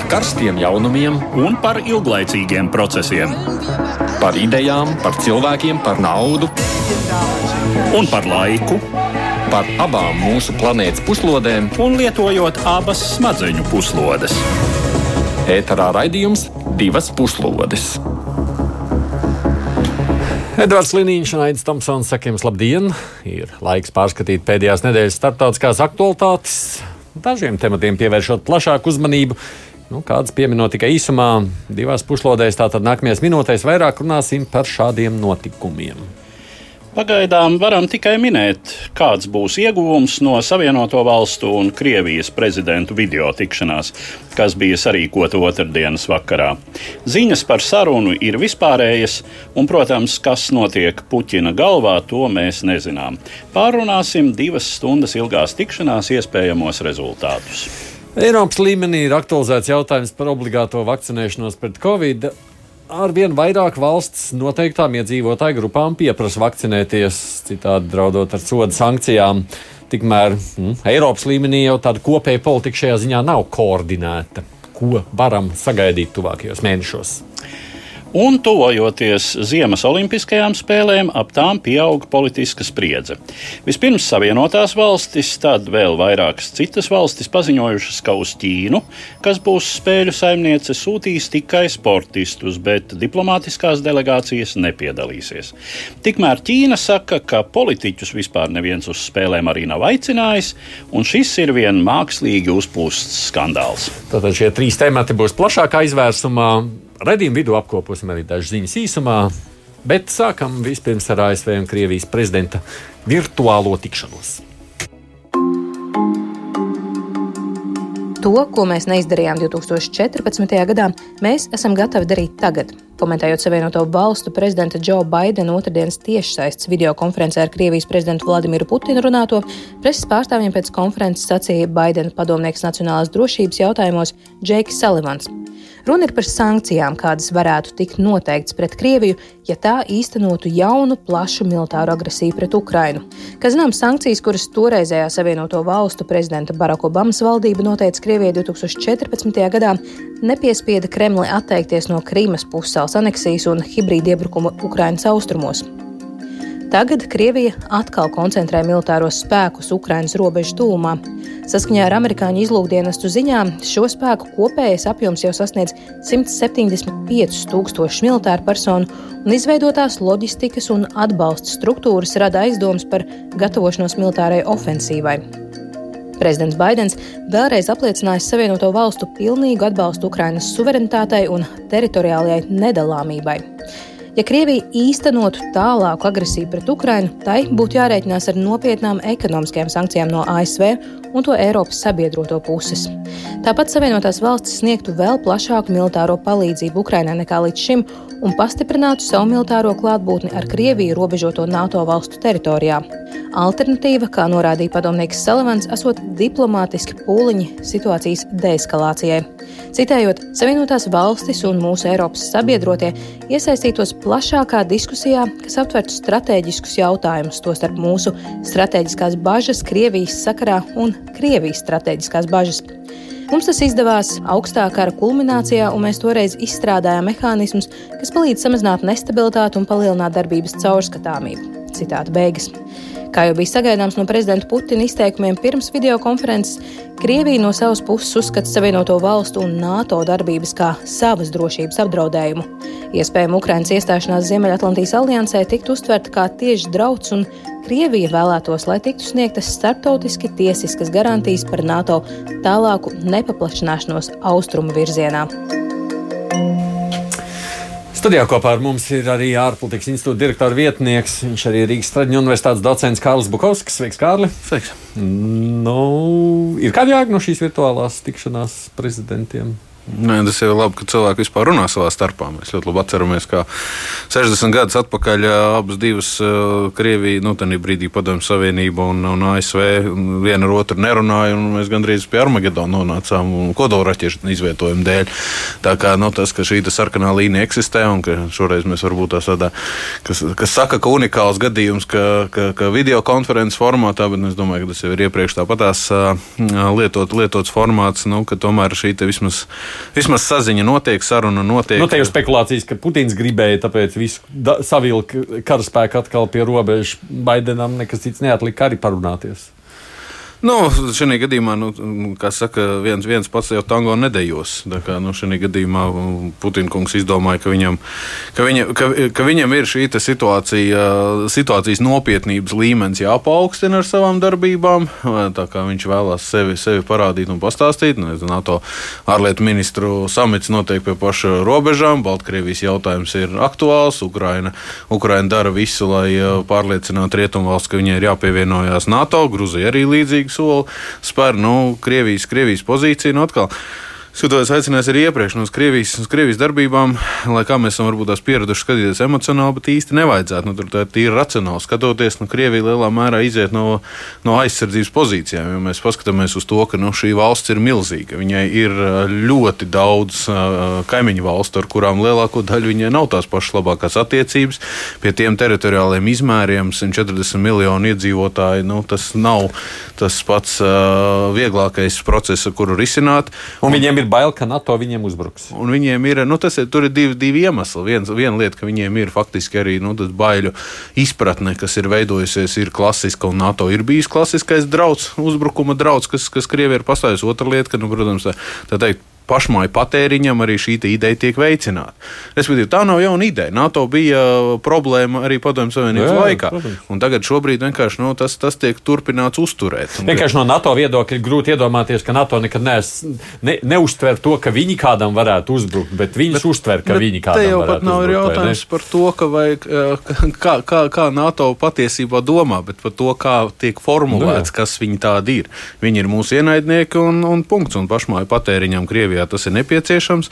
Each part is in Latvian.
par karstiem jaunumiem un par ilglaicīgiem procesiem. Par idejām, par cilvēkiem, par naudu un par laiku. Par abām mūsu planētas puslodēm, un lietojot abas smadzeņu puslodes. Ēterā raidījums divas puslodes. Edvards Liniņš un Aits Tomsons saka jums labdien! Ir laiks pārskatīt pēdējās nedēļas starptautiskās aktualitātes, dažiem tematiem pievēršot plašāku uzmanību. Nu, kāds pieminot tikai īsumā, divās puslodēs, tātad nākamajās minūtēs vairāk runāsim par šādiem notikumiem. Pagaidām varam tikai minēt, kāds būs ieguvums no Savienoto Valstu un Krievijas prezidentu video tikšanās, kas bija sarīkota otrdienas vakarā. Ziņas par sarunu ir vispārējas, un, protams, kas notiek Puķina galvā, to mēs nezinām. Pārunāsim divas stundas ilgās tikšanās iespējamos rezultātus. Eiropas līmenī ir aktualizēts jautājums par obligāto vakcinēšanos pret covid arvien vairāk valsts noteiktām iedzīvotāju grupām pieprasa vakcinēties, citādi draudot ar sodu sankcijām. Tikmēr mm, Eiropas līmenī jau tāda kopēja politika šajā ziņā nav koordinēta. Ko varam sagaidīt tuvākajos mēnešos? Un, tuvojoties Ziemas Olimpiskajām spēlēm, ap tām pieaug politiska spriedze. Vispirms Savienotās valstis, tad vēl vairākas citas valstis paziņojušas, ka uz Ķīnu, kas būs spēļu saimniece, sūtīs tikai sportistus, bet diplomātiskās delegācijas nepiedalīsies. Tikmēr Ķīna saka, ka politiķus vispār neviens uz spēlēm arī nav aicinājis, un šis ir vien mākslīgi uzpūsts skandāls. Tātad šie trīs temati būs plašākā izvērsumā. Redījuma vidū apkoposim arī dažas ziņas īsumā, bet sākam vispirms ar ASV un Krievijas prezidenta virtuālo tikšanos. To, ko mēs neizdarījām 2014. gadā, mēs esam gatavi darīt tagad. Komentējot Savienoto Valstu prezidenta Džo Baidena otrdienas tiešsaistes video konferencē ar Krievijas prezidentu Vladimiru Putinu runāto, preses pārstāvjiem pēc konferences sacīja Baidena padomnieks nacionālās drošības jautājumos Džeiks Salivans. Runa ir par sankcijām, kādas varētu tikt noteikts pret Krieviju, ja tā īstenotu jaunu, plašu militāru agresiju pret Ukrainu. Kā zināms, sankcijas, kuras toreizējā Savienoto Valstu prezidenta Baraka Obamas valdība noteica Krievijai 2014. gadā, nepiespieda Kremli atteikties no Krīmas pusēlas aneksijas un hibrīda iebrukuma Ukrainas austrumos. Tagad Krievija atkal koncentrē militāros spēkus Ukrainas robežu tūmā. Saskaņā ar amerikāņu izlūkdienestu ziņām šo spēku kopējais apjoms jau sasniedz 175 tūkstošus militāru personu, un izveidotās loģistikas un atbalsta struktūras rada aizdomas par gatavošanos militārai ofensīvai. Prezidents Baidens vēlreiz apliecinājis Savienoto valstu pilnīgu atbalstu Ukrainas suverenitātei un teritoriālajai nedalāmībai. Ja Krievija īstenotu tālāku agresiju pret Ukrainu, tai būtu jārēķinās ar nopietnām ekonomiskajām sankcijām no ASV un to Eiropas sabiedroto puses. Tāpat Savienotās valstis sniegtu vēl plašāku militāro palīdzību Ukrainai nekā līdz šim un pastiprinātu savu militāro klātbūtni ar Krieviju robežoto NATO valstu teritorijā. Alternatīva, kā norādīja padomnieks Salavans, esot diplomātiski pūliņi situācijas deeskalācijai. Citējot, Savienotās valstis un mūsu Eiropas sabiedrotie iesaistītos plašākā diskusijā, kas aptvertu strateģiskus jautājumus, tostarp mūsu strateģiskās bažas Krievijas sakarā un Krievijas strateģiskās bažas. Mums tas izdevās augstā kara kulminācijā, un mēs toreiz izstrādājām mehānismus, kas palīdz samazināt nestabilitāti un palielināt darbības caurskatāmību. Citāta beigas. Kā jau bija sagaidāms no prezidenta Putina izteikumiem pirms videokonferences, Krievija no savas puses uzskata Savienoto valstu un NATO darbības kā savas drošības apdraudējumu. Iespējama Ukrainas iestāšanās Ziemeļatlantijas aliansē tiktu uztverta kā tieši drauds, un Krievija vēlētos, lai tiktu sniegtas starptautiski tiesiskas garantijas par NATO tālāku nepaplašināšanos austrumu virzienā. Studijā kopā ar mums ir arī ārpolitikas institūta direktora vietnieks. Viņš arī ir Rīgas Traģiņu universitātes docents Kārlis Bukovskis. Sveiks, Kārli! Sveiks! Nu, ir kāda jēga no šīs virtuālās tikšanās prezidentiem? Nē, tas ir labi, ka cilvēki vispār runā savā starpā. Mēs ļoti labi atceramies, ka 60 gadus atpakaļ abas divas Krievija, nu, tādā brīdī Padomju Savienība un, un ASV viena ar otru nerunāja, un mēs gandrīz pie Armagedona nonācām kodolraķešu izvietojumu dēļ. Tā kā nu, tas, ka šī sarkanā līnija eksistē, un ka šoreiz mēs varbūt tādā, kas, kas saka, ka unikāls gadījums, ka, ka, ka video konferences formātā, bet es domāju, ka tas jau ir iepriekš tāpatās lietot, lietots formāts, nu, ka tomēr šī vismaz vismaz saziņa notiek, saruna notiek. Nu, te jau spekulācijas, ka Putins gribēja tāpēc visu savilkt karaspēku atkal pie robežas. Baidenam nekas cits neatlika arī parunāties. Nu, šajā gadījumā, nu, kā saka, viens, viens pats jau tango nedējos. Tā kā nu, šajā gadījumā Putina kungs izdomāja, ka viņam, ka viņa, ka, ka viņam ir šī situācija, situācijas nopietnības līmenis jāpaukstina ar savām darbībām. Tā kā viņš vēlās sevi, sevi parādīt un pastāstīt. Nu, NATO ārlietu ministru samits notiek pie paša robežām. Baltkrievijas jautājums ir aktuāls. Ukraina, Ukraina dara visu, lai pārliecinātu rietumvalsts, ka viņai ir jāpievienojas NATO. Gruzija arī līdzīgi soli spēr nu, Krievijas, Krievijas pozīciju. Nu, atkal, Skatoties, aicinājis arī iepriekš no Krievijas, Krievijas darbībām, lai kā mēs esam varbūt tās pieraduši skatīties emocionāli, bet īsti nevajadzētu. Nu, tur tā ir tīri racionāli skatoties, nu, Krievija lielā mērā iziet no, no aizsardzības pozīcijām. Ja mēs paskatāmies uz to, ka nu, šī valsts ir milzīga, viņai ir ļoti daudz uh, kaimiņu valstu, ar kurām lielāko daļu viņai nav tās pašas labākās attiecības. Pie tiem teritoriāliem izmēriem 140 miljonu iedzīvotāji, nu, tas nav tas pats uh, vieglākais process, kuru risināt. Un viņiem ir bail, ka NATO viņiem uzbruks. Un viņiem ir, nu, tas ir, ir divi, divi iemesli. Viens, viena lieta, ka viņiem ir faktiski arī nu, baiļu izpratne, kas ir veidojusies, ir klasiska, un NATO ir bijis klasiskais draudz, uzbrukuma draudz, kas, kas Krievijai ir pastāvis. Otra lieta, ka, nu, protams, tā, tā teikt, pašmāju patēriņam arī šī ideja tiek veicināta. Respektīvi, tā nav jauna ideja. NATO bija problēma arī Padomju Savienības jā, laikā. Un tagad šobrīd vienkārši nu, tas, tas tiek turpināts uzturēt. Vienkārši no NATO viedokļa ir grūti iedomāties, ka NATO nekad nees, ne, neuztver to, ka viņi kādam varētu uzbrukt, bet bet, uztver, ka viņi kādam varētu uzbrukt. Te jau pat nav uzbrukt, jautājums par to, ka vai, kā, kā, kā NATO patiesībā domā, bet par to, kā tiek formulēts, nu, kas viņi tādi ir. Viņi ir mūsu ienaidnieki un, un punkts. Un pašmāju patēriņam Krievijā Latvijā tas ir nepieciešams,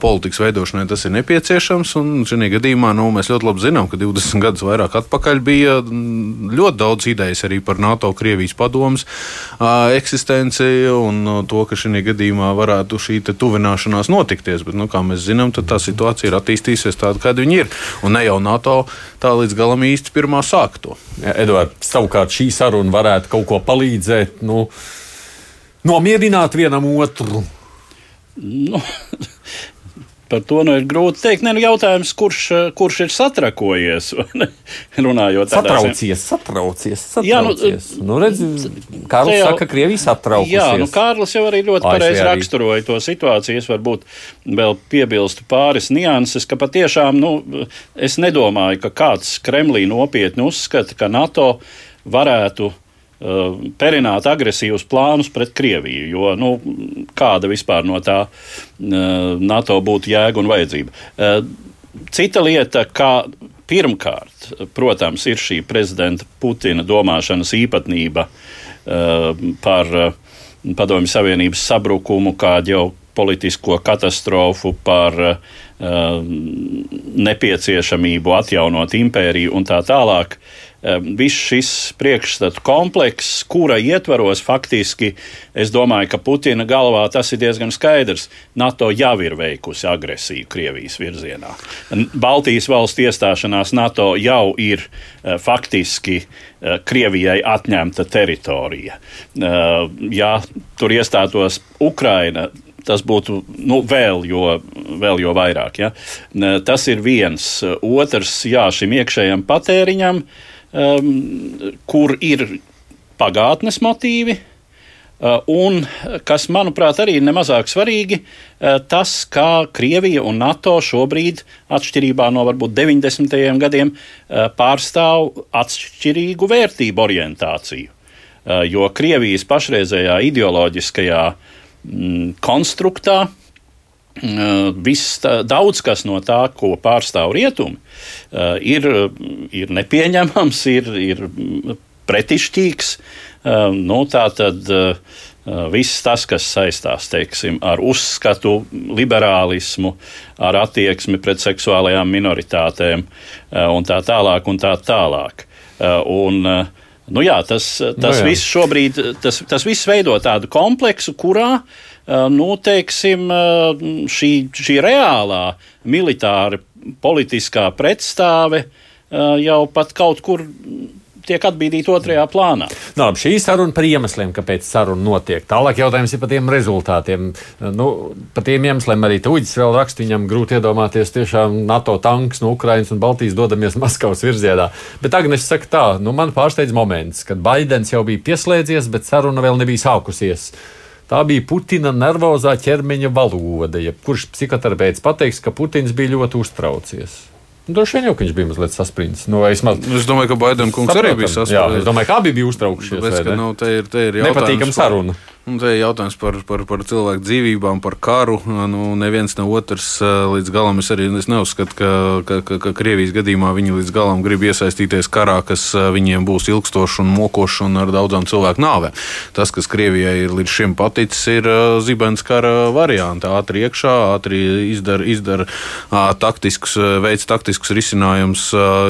politikas veidošanai tas ir nepieciešams. Šajā gadījumā nu, mēs ļoti labi zinām, ka 20 gadus vairāk atpakaļ bija ļoti daudz idejas arī par NATO-Krievijas padomus eksistenci un to, ka šajā gadījumā varētu šī tuvināšanās notikties. Bet, nu, kā mēs zinām, tā situācija ir attīstījusies tāda, kāda viņa ir. Un ne jau NATO tā līdz galam īsti pirmā sāk to. Ja, Edvards, savukārt šī saruna varētu kaut ko palīdzēt. Nu, Nomierināt vienam otru, Nu, Par to nu ir grūti pateikt. Nu, jautājums, kurš, kurš ir satrakojies? Runājot tādā veidā, satraucies, satraucies. satraucies. Jā, nu, nu, redz, Kārlis jau, saka, ka Krievija satraucies. Jā, nu, Kārlis jau arī ļoti pareizi raksturoja to situāciju. Es varbūt vēl piebilstu pāris nianses, ka patiešām nu, es nedomāju, ka kāds Kremlī nopietni uzskata, ka NATO varētu perināt agresīvus plānus pret Krieviju, jo nu, kāda vispār no tā uh, NATO būtu jēga un vajadzība. Uh, cita lieta, kā pirmkārt, protams, ir šī prezidenta Putina domāšanas īpatnība par Padomju Savienības sabrukumu, kā ģeopolitisko katastrofu, par nepieciešamību atjaunot impēriju un tā tālāk. Uh, viss šis priekšstatu komplekss, kura ietvaros faktiski, es domāju, ka Putina galvā tas ir diezgan skaidrs. NATO jau ir veikusi agresiju Krievijas virzienā. Baltijas valstu iestāšanās NATO jau ir eh, faktiski eh, Krievijai atņemta teritorija. Eh, ja tur iestātos Ukraina, tas būtu nu, vēl, jo, vēl jo vairāk. Ja? Tas ir viens. Otrs, jā, šim iekšējam patēriņam um, kur ir pagātnes motīvi. Uh, un, kas, manuprāt, arī ir nemazāk svarīgi, uh, tas, kā Krievija un NATO šobrīd, atšķirībā no varbūt 90. gadiem, pārstāv atšķirīgu vērtību orientāciju. Jo Krievijas pašreizējā ideoloģiskajā mm, konstruktā viss, daudz kas no tā, ko pārstāv rietumi, ir, ir nepieņemams, ir, ir pretišķīgs. Nu, tā tad viss tas, kas saistās teiksim, ar uzskatu, liberālismu, ar attieksmi pret seksuālajām minoritātēm un tā tālāk. Un tā tālāk. Un, nu jā, tas tas nu jā. viss šobrīd tas, tas viss veido tādu kompleksu, kurā uh, nu, teiksim, eh, šī, šī reālā militāra politiskā pretstāve eh, jau pat kaut kur tiek atbīdīti otrajā plānā. Nu, labi, šī saruna par iemesliem, kāpēc saruna notiek. Tālāk jautājums ir par tiem rezultātiem. Nu, par tiem iemesliem arī Tuģis vēl raksta, viņam grūti iedomāties tiešām NATO tanks no Ukrainas un Baltijas dodamies Maskavas virzienā. Bet Agnes saka tā, nu man pārsteidz moments, kad Baidens jau bija pieslēdzies, bet saruna vēl nebija sākusies. Tā bija Putina nervozā ķermeņa valoda. Ja kurš psihoterapeits pateiks, ka Putins bija ļoti uztraucies? Nu, Droši vien jau viņš bija mazliet saspringts. Nu, es, maz... es domāju, ka Baidena kungs Saprotam. arī bija Jā, saspringts. es domāju, ka abi bija uztraukšies. Vai ka, ne? nu, te ir, te ir Nepatīkama jautājums par- saruna. Un te ir jautājums par, par, par cilvēku dzīvībām, par karu. Nu, neviens ne otrs eh, līdz galam. Es arī es neuzskatu, ka, ka, ka, ka Krievijas gadījumā viņi līdz galam grib iesaistīties karā, kas eh, viņiem būs ilgstošs un mokošs un ar daudzām cilvēku nāvēm. Tas, kas Krievijai ir līdz šim paticis, ir eh, zibens kara variants. Ātri iekšā, ātri izdara izdar, taktiskus, veids taktiskus risinājumus,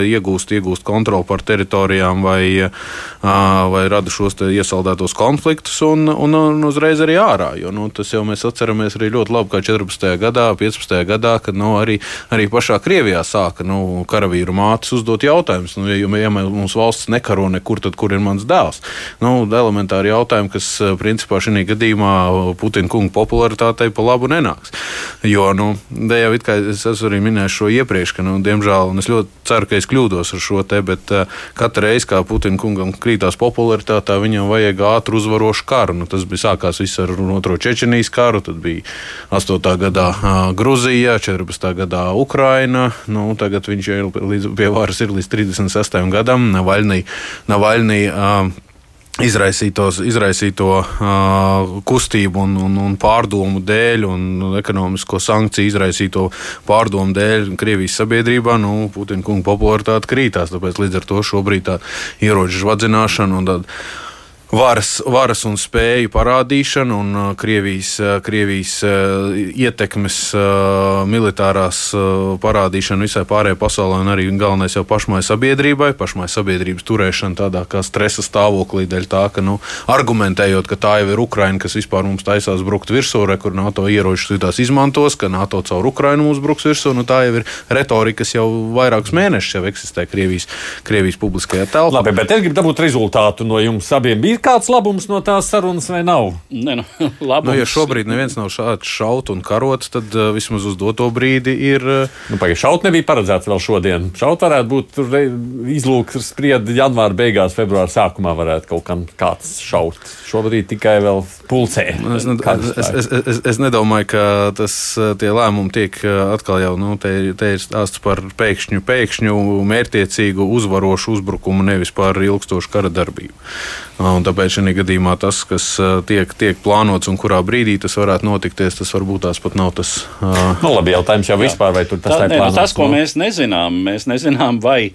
iegūst, iegūst kontroli pār teritorijām vai, vai rada šos iesaldētos konfliktus un, un, un uzreiz arī ārā. Jo, nu, tas jau mēs atceramies arī ļoti labi, kā 14. gadā, 15. gadā, kad nu, arī, arī pašā Krievijā sāka nu, karavīru mātes uzdot jautājumus. Nu, ja, ja mums valsts nekaro nekur, tad kur ir mans dēls? Nu, elementāri jautājumi, kas eh, principā šī gadījumā Putina kunga popularitātei pa labu nenāks. Jo, nu, jau it kā es arī minējis šo iepriekš, ka, nu, diemžēl, un es ļoti ceru, ka es kļūdos ar šo te, bet uh, katru reizi, kā Putina kungam krītās popularitātē, viņam vajag ātru uzvarošu karu. Nu, tas bija sākās viss ar otro Čečenijas karu, tad bija 8. gadā Gruzija, 14. gadā Ukraina. Nu, tagad viņš jau līdz, pie varas ir līdz 36. gadam. Navaļnī, Navaļnī, izraisītos, izraisīto uh, kustību un, un, un pārdomu dēļ, un ekonomisko sankciju izraisīto pārdomu dēļ Krievijas sabiedrībā, nu, Putina kunga popularitāte krītās. Tāpēc līdz ar to šobrīd tā ieroču žvadzināšana un tāda varas, varas un spēju parādīšana un uh, Krievijas, uh, Krievijas uh, ietekmes militārās parādīšana visai pārējai pasaulē un arī galvenais jau pašmai sabiedrībai, pašmai sabiedrības turēšana tādā kā stresa stāvoklī dēļ tā, ka, nu, argumentējot, ka tā jau ir Ukraina, kas vispār mums taisās brukt virsū, re, kur NATO ieročus tās izmantos, ka NATO caur Ukrainu mums bruks virsū, nu tā jau ir retorika, kas jau vairākus mēnešus jau eksistē Krievijas, Krievijas publiskajā telpā. Labi, bet es gribu dabūt rezultātu no jums abiem. Bija kāds labums no tās sarunas vai nav? Ne, nu, labums, Nu, ja šobrīd neviens nav šāds šaut un karots, tad uh, vismaz uz doto brīdi ir. Uh, Nu, Pagaidām, šaut nebija paredzēts vēl šodien. Šaut varētu būt izlūks sprieda janvāra beigās, februāra sākumā varētu kaut kam kāds šaut. Šobrīd tikai vēl pulcē. Es, ne, es, ir? es, es, es nedomāju, ka tas, uh, tie lēmumi tiek atkal jau nu, te, ir- te ir stāsts par pēkšņu, pēkšņu mērķiecīgu uzvarošu uzbrukumu, nevis par ilgstošu kara darbību. Un tāpēc šajā gadījumā tas, kas tiek, tiek plānots un kurā brīdī tas varētu notikties, tas varbūt tās pat nav tas. Uh, Nu, labi, jautājums jau vispār, vai tur tas Tā, ir nu, tas, ko nu? mēs nezinām, mēs nezinām, vai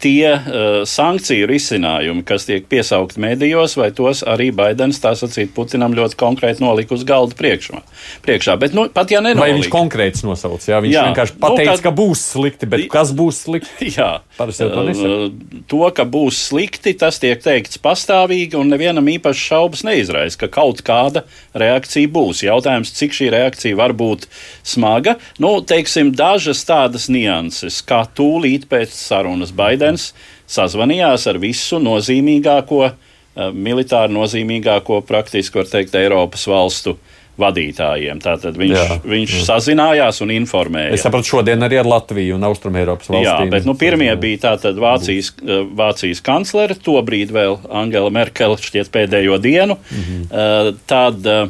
tie uh, sankciju risinājumi, kas tiek piesaukti medijos, vai tos arī Baidens, tā sacīt, Putinam ļoti konkrēti nolika uz galda priekšā. priekšā. Bet, nu, pat ja Vai viņš nenolika, konkrēts nosauc? Jā, viņš Jā. vienkārši Nu, pateica, kad- nu, ka būs slikti, bet kas būs slikti? Jā, Parasti to nesaka. Uh, to, ka būs slikti, tas tiek teikts pastāvīgi, un nevienam īpaši šaubas neizraisa, ka kaut kāda reakcija būs. Jautājums, cik šī reakcija var būt smaga, nu, teiksim, dažas tādas nianses, kā tūlīt pēc sarunas Baidens sazvanījās ar visu nozīmīgāko, uh, militāri nozīmīgāko, praktiski var teikt, Eiropas valstu vadītājiem. Tātad viņš, Jā. viņš sazinājās un informēja. Es sapratu, šodien arī ar Latviju un Austrumēropas Jā, valstīm. bet nu, pirmie bija tātad Vācijas, eh, Vācijas kanclere, tobrīd vēl Angela Merkele, šķiet pēdējo dienu. Mm -hmm. Tad eh,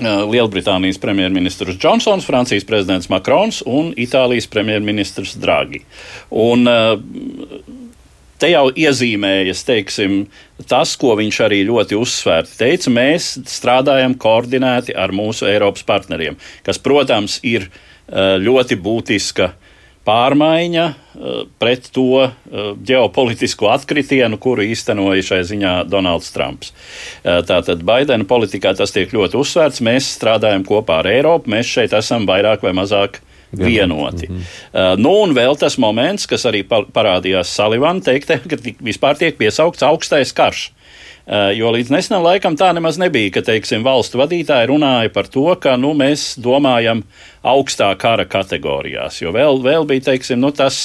Lielbritānijas premjerministrs Džonsons, Francijas prezidents Makrons un Itālijas premjerministrs Draghi. Un, eh, te jau iezīmējas teiksim, tas, ko viņš arī ļoti uzsvērti teica. Mēs strādājam koordinēti ar mūsu Eiropas partneriem, kas, protams, ir eh, ļoti būtiska pārmaiņa eh, pret to eh, ģeopolitisko atkritienu, kuru īstenoja šai ziņā Donalds Trumps. Eh, Tātad Baidena politikā tas tiek ļoti uzsvērts. Mēs strādājam kopā ar Eiropu, mēs šeit esam vairāk vai mazāk vienoti. Mm -hmm. uh, nu, un vēl tas moments, kas arī pa parādījās Salivana teiktē, ka vispār tiek piesaukts augstais karš. Uh, jo līdz nesenam laikam tā nemaz nebija, ka teiksim, valstu vadītāji runāja par to, ka nu, mēs domājam augstā kara kategorijās. Jo vēl, vēl bija teiksim, nu, tas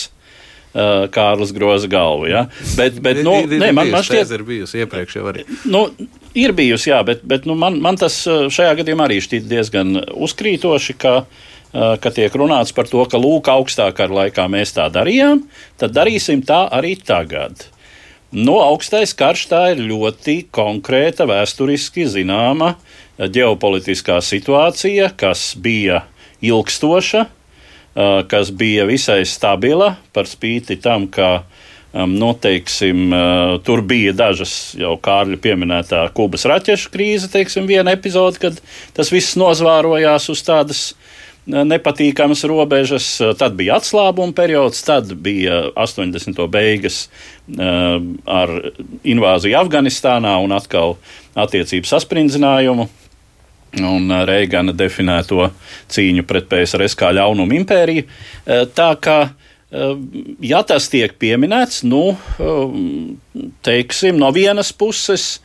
uh, Kārlis groza galvu. Ja? Bet, bet nu, nē, man, man šķiet, ir bijusi iepriekš jau arī. Nu, ir bijusi, jā, bet, bet nu, man, man tas šajā gadījumā arī šķiet diezgan uzkrītoši, ka, ka tiek runāts par to, ka lūk, augstākā laikā mēs tā darījām, tad darīsim tā arī tagad. Nu, augstais karš tā ir ļoti konkrēta, vēsturiski zināma ģeopolitiskā situācija, kas bija ilgstoša, kas bija visai stabila, par spīti tam, ka nu, teiksim, tur bija dažas jau Kārļa pieminētā Kubas raķešu krīze, teiksim, viena epizode, kad tas viss nozvārojās uz tādas nepatīkamas robežas. Tad bija atslābuma periods, tad bija 80. beigas ar invāziju Afganistānā un atkal attiecību sasprindzinājumu un Reigana definēto cīņu pret PSRS kā ļaunumu impēriju. Tā kā ja tas tiek pieminēts, nu, teiksim, no vienas puses.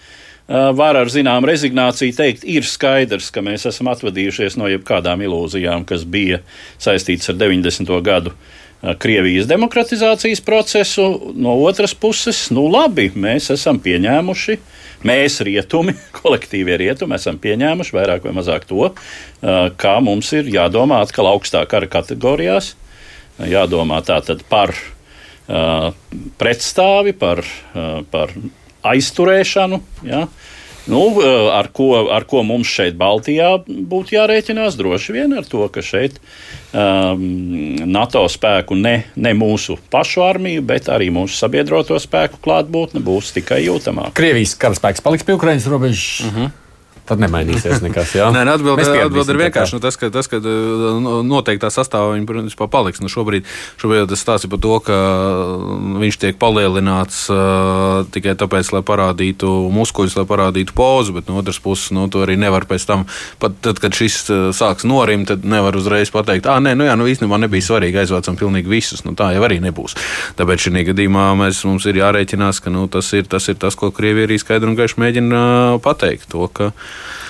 Var ar zināmu rezignāciju teikt, ir skaidrs, ka mēs esam atvadījušies no jebkādām ilūzijām, kas bija saistītas ar 90. gadu Krievijas demokratizācijas procesu. No otras puses, nu labi, mēs esam pieņēmuši uh, mēs, rietumi, kolektīvie rietumi, esam pieņēmuši vairāk vai mazāk to, kā mums ir jādomā atkal augstā kara kategorijās. Jādomā tātad par pretstāvi, par, par aizturēšanu. Ja? Nu, ar, ko, ar ko mums šeit, Baltijā, būtu jārēķinās? Droši vien ar to, ka šeit um, NATO spēku ne, ne mūsu pašu armiju, bet arī mūsu sabiedroto spēku klātbūtne būs tikai jūtamāka. Krievijas karaspēks paliks pie Ukraiņas robežas. Uh mhm. -huh tad nemainīsies nekas. Nē, atbilde, atbilde ir vienkārši nu, tas, ka, tas, ka nu, noteiktā sastāvā viņi principā paliks. Nu, šobrīd, šobrīd tas stāsta par to, ka viņš tiek palielināts uh, tikai tāpēc, lai parādītu muskuļus, lai parādītu pozu, bet no otras puses nu, to arī nevar pēc tam, pat tad, kad šis sāks norimt, tad nevar uzreiz pateikt, ah, nē, nu jā, nu īstenībā nebija svarīgi aizvācam pilnīgi visus. Nu, tā jau arī nebūs. Tāpēc šī gadījumā mēs, mums ir jārēķinās, ka nu, tas, ir, tas ir tas, ko Krievija arī skaidri un gaiši mēģina pateikt. To, ka,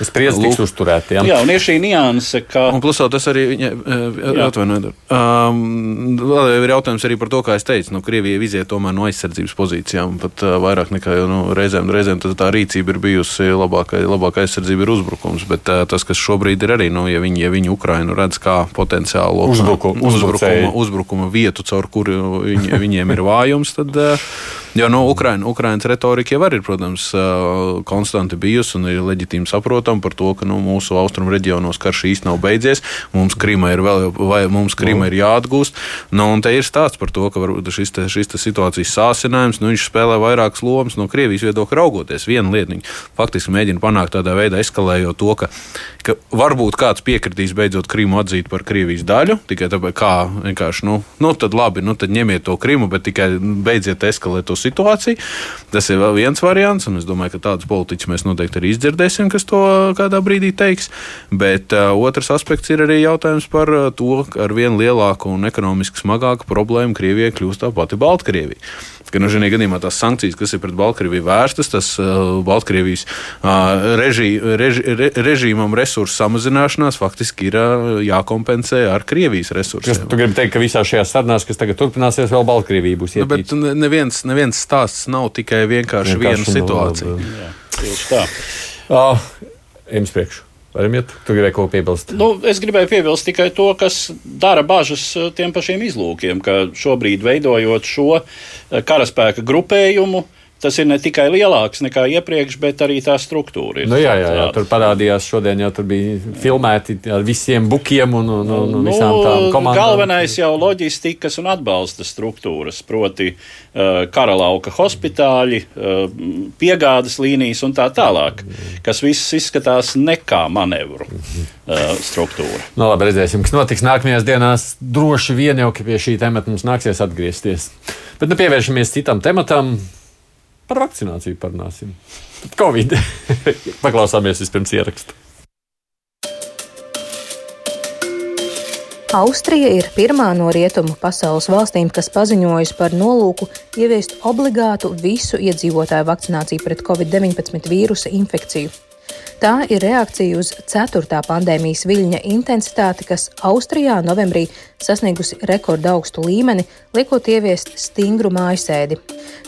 Spriedzi tiks uzturēti. Jā. jā, un ir šī nianse, ka. Un plus tas arī viņa eh, atvainojiet. Um, vēl ir jautājums arī par to, kā es teicu, nu, Krievija iziet tomēr no aizsardzības pozīcijām. Pat uh, vairāk nekā jau nu, reizēm, reizēm tā rīcība ir bijusi labākā, labākā aizsardzība ir uzbrukums. Bet uh, tas, kas šobrīd ir arī, nu, ja viņi, ja viņi Ukrainu redz kā potenciālu Uzbruku, uzbrukuma, uzbrukuma vietu, caur kuru viņi, viņiem ir vājums, tad. Uh, Jo no Ukraina, Ukrainas retorika jau ir, protams, konstanti bijusi un ir leģitīmi saprotama par to, ka nu, mūsu austrumu reģionos karš īstenībā nav beidzies. Mums Krīma ir vēl, vai mums Krīma ir jāatgūst. Nu, un te ir stāsts par to, ka šis, te, šis te situācijas sāsinājums, nu, viņš spēlē vairākas lomas no Krievijas viedokļa raugoties. Viena lieta, viņi faktiski mēģina panākt tādā veidā, eskalējot to, ka, ka varbūt kāds piekritīs beidzot Krīmu atzīt par Krievijas daļu, tikai tāpēc, kā vienkārši, nu, nu tad labi, nu, tad ņemiet to Krimu, bet tikai beidziet eskalēt to situāciju. Tas ir vēl viens variants, un es domāju, ka tādus politiķus mēs noteikti arī izdzirdēsim, kas to kādā brīdī teiks. Bet uh, otrs aspekts ir arī jautājums par uh, to, ka ar vien lielāku un ekonomiski smagāku problēmu Krievijai kļūst tā pati Baltkrievija ka nu, šajā gadījumā tās sankcijas, kas ir pret Baltkrieviju vērstas, tas uh, Baltkrievijas uh, režī, reži, re, režīmam resursu samazināšanās faktiski ir uh, jākompensē ar Krievijas resursiem. Tu gribi teikt, ka visās šajās sarunās, kas tagad turpināsies, vēl Baltkrievija būs iesaistīta? Nu, bet neviens, neviens stāsts nav tikai vienkārši, vienkārši viena situācija. Jā, tieši tā. Uh, Jums priekšu. Varam iet, tu gribēji ko piebilst? Nu, es gribēju piebilst tikai to, kas dara bažas eh, tiem pašiem izlūkiem, ka šobrīd veidojot šo eh, karaspēka grupējumu, uh, tas ir ne tikai lielāks nekā iepriekš, bet arī tā struktūra. Nu, jā, jā, jā, tur parādījās šodien, jau tur bija filmēti ar visiem bukiem un, un, un nu, visām tām komandām. Galvenais jau loģistikas un atbalsta struktūras, proti uh, karalauka hospitāļi, uh, piegādes līnijas un tā tālāk, kas viss izskatās nekā manevru uh, struktūra. No, nu, labi, redzēsim, kas notiks nākamajās dienās. Droši vien jau, ka pie šī temata mums nāksies atgriezties. Bet nu, pievēršamies citam tematam. Par vakcināciju parunāsim. Tad Covid. Paklausāmies vispirms ierakstu. Austrija ir pirmā no rietumu pasaules valstīm, kas paziņojusi par nolūku ieviest obligātu visu iedzīvotāju vakcināciju pret covid-19 vīrusa infekciju. Tā ir reakcija uz ceturtā pandēmijas viļņa intensitāti, kas Austrijā novembrī sasniegusi rekorda augstu līmeni, liekot ieviest stingru mājasēdi.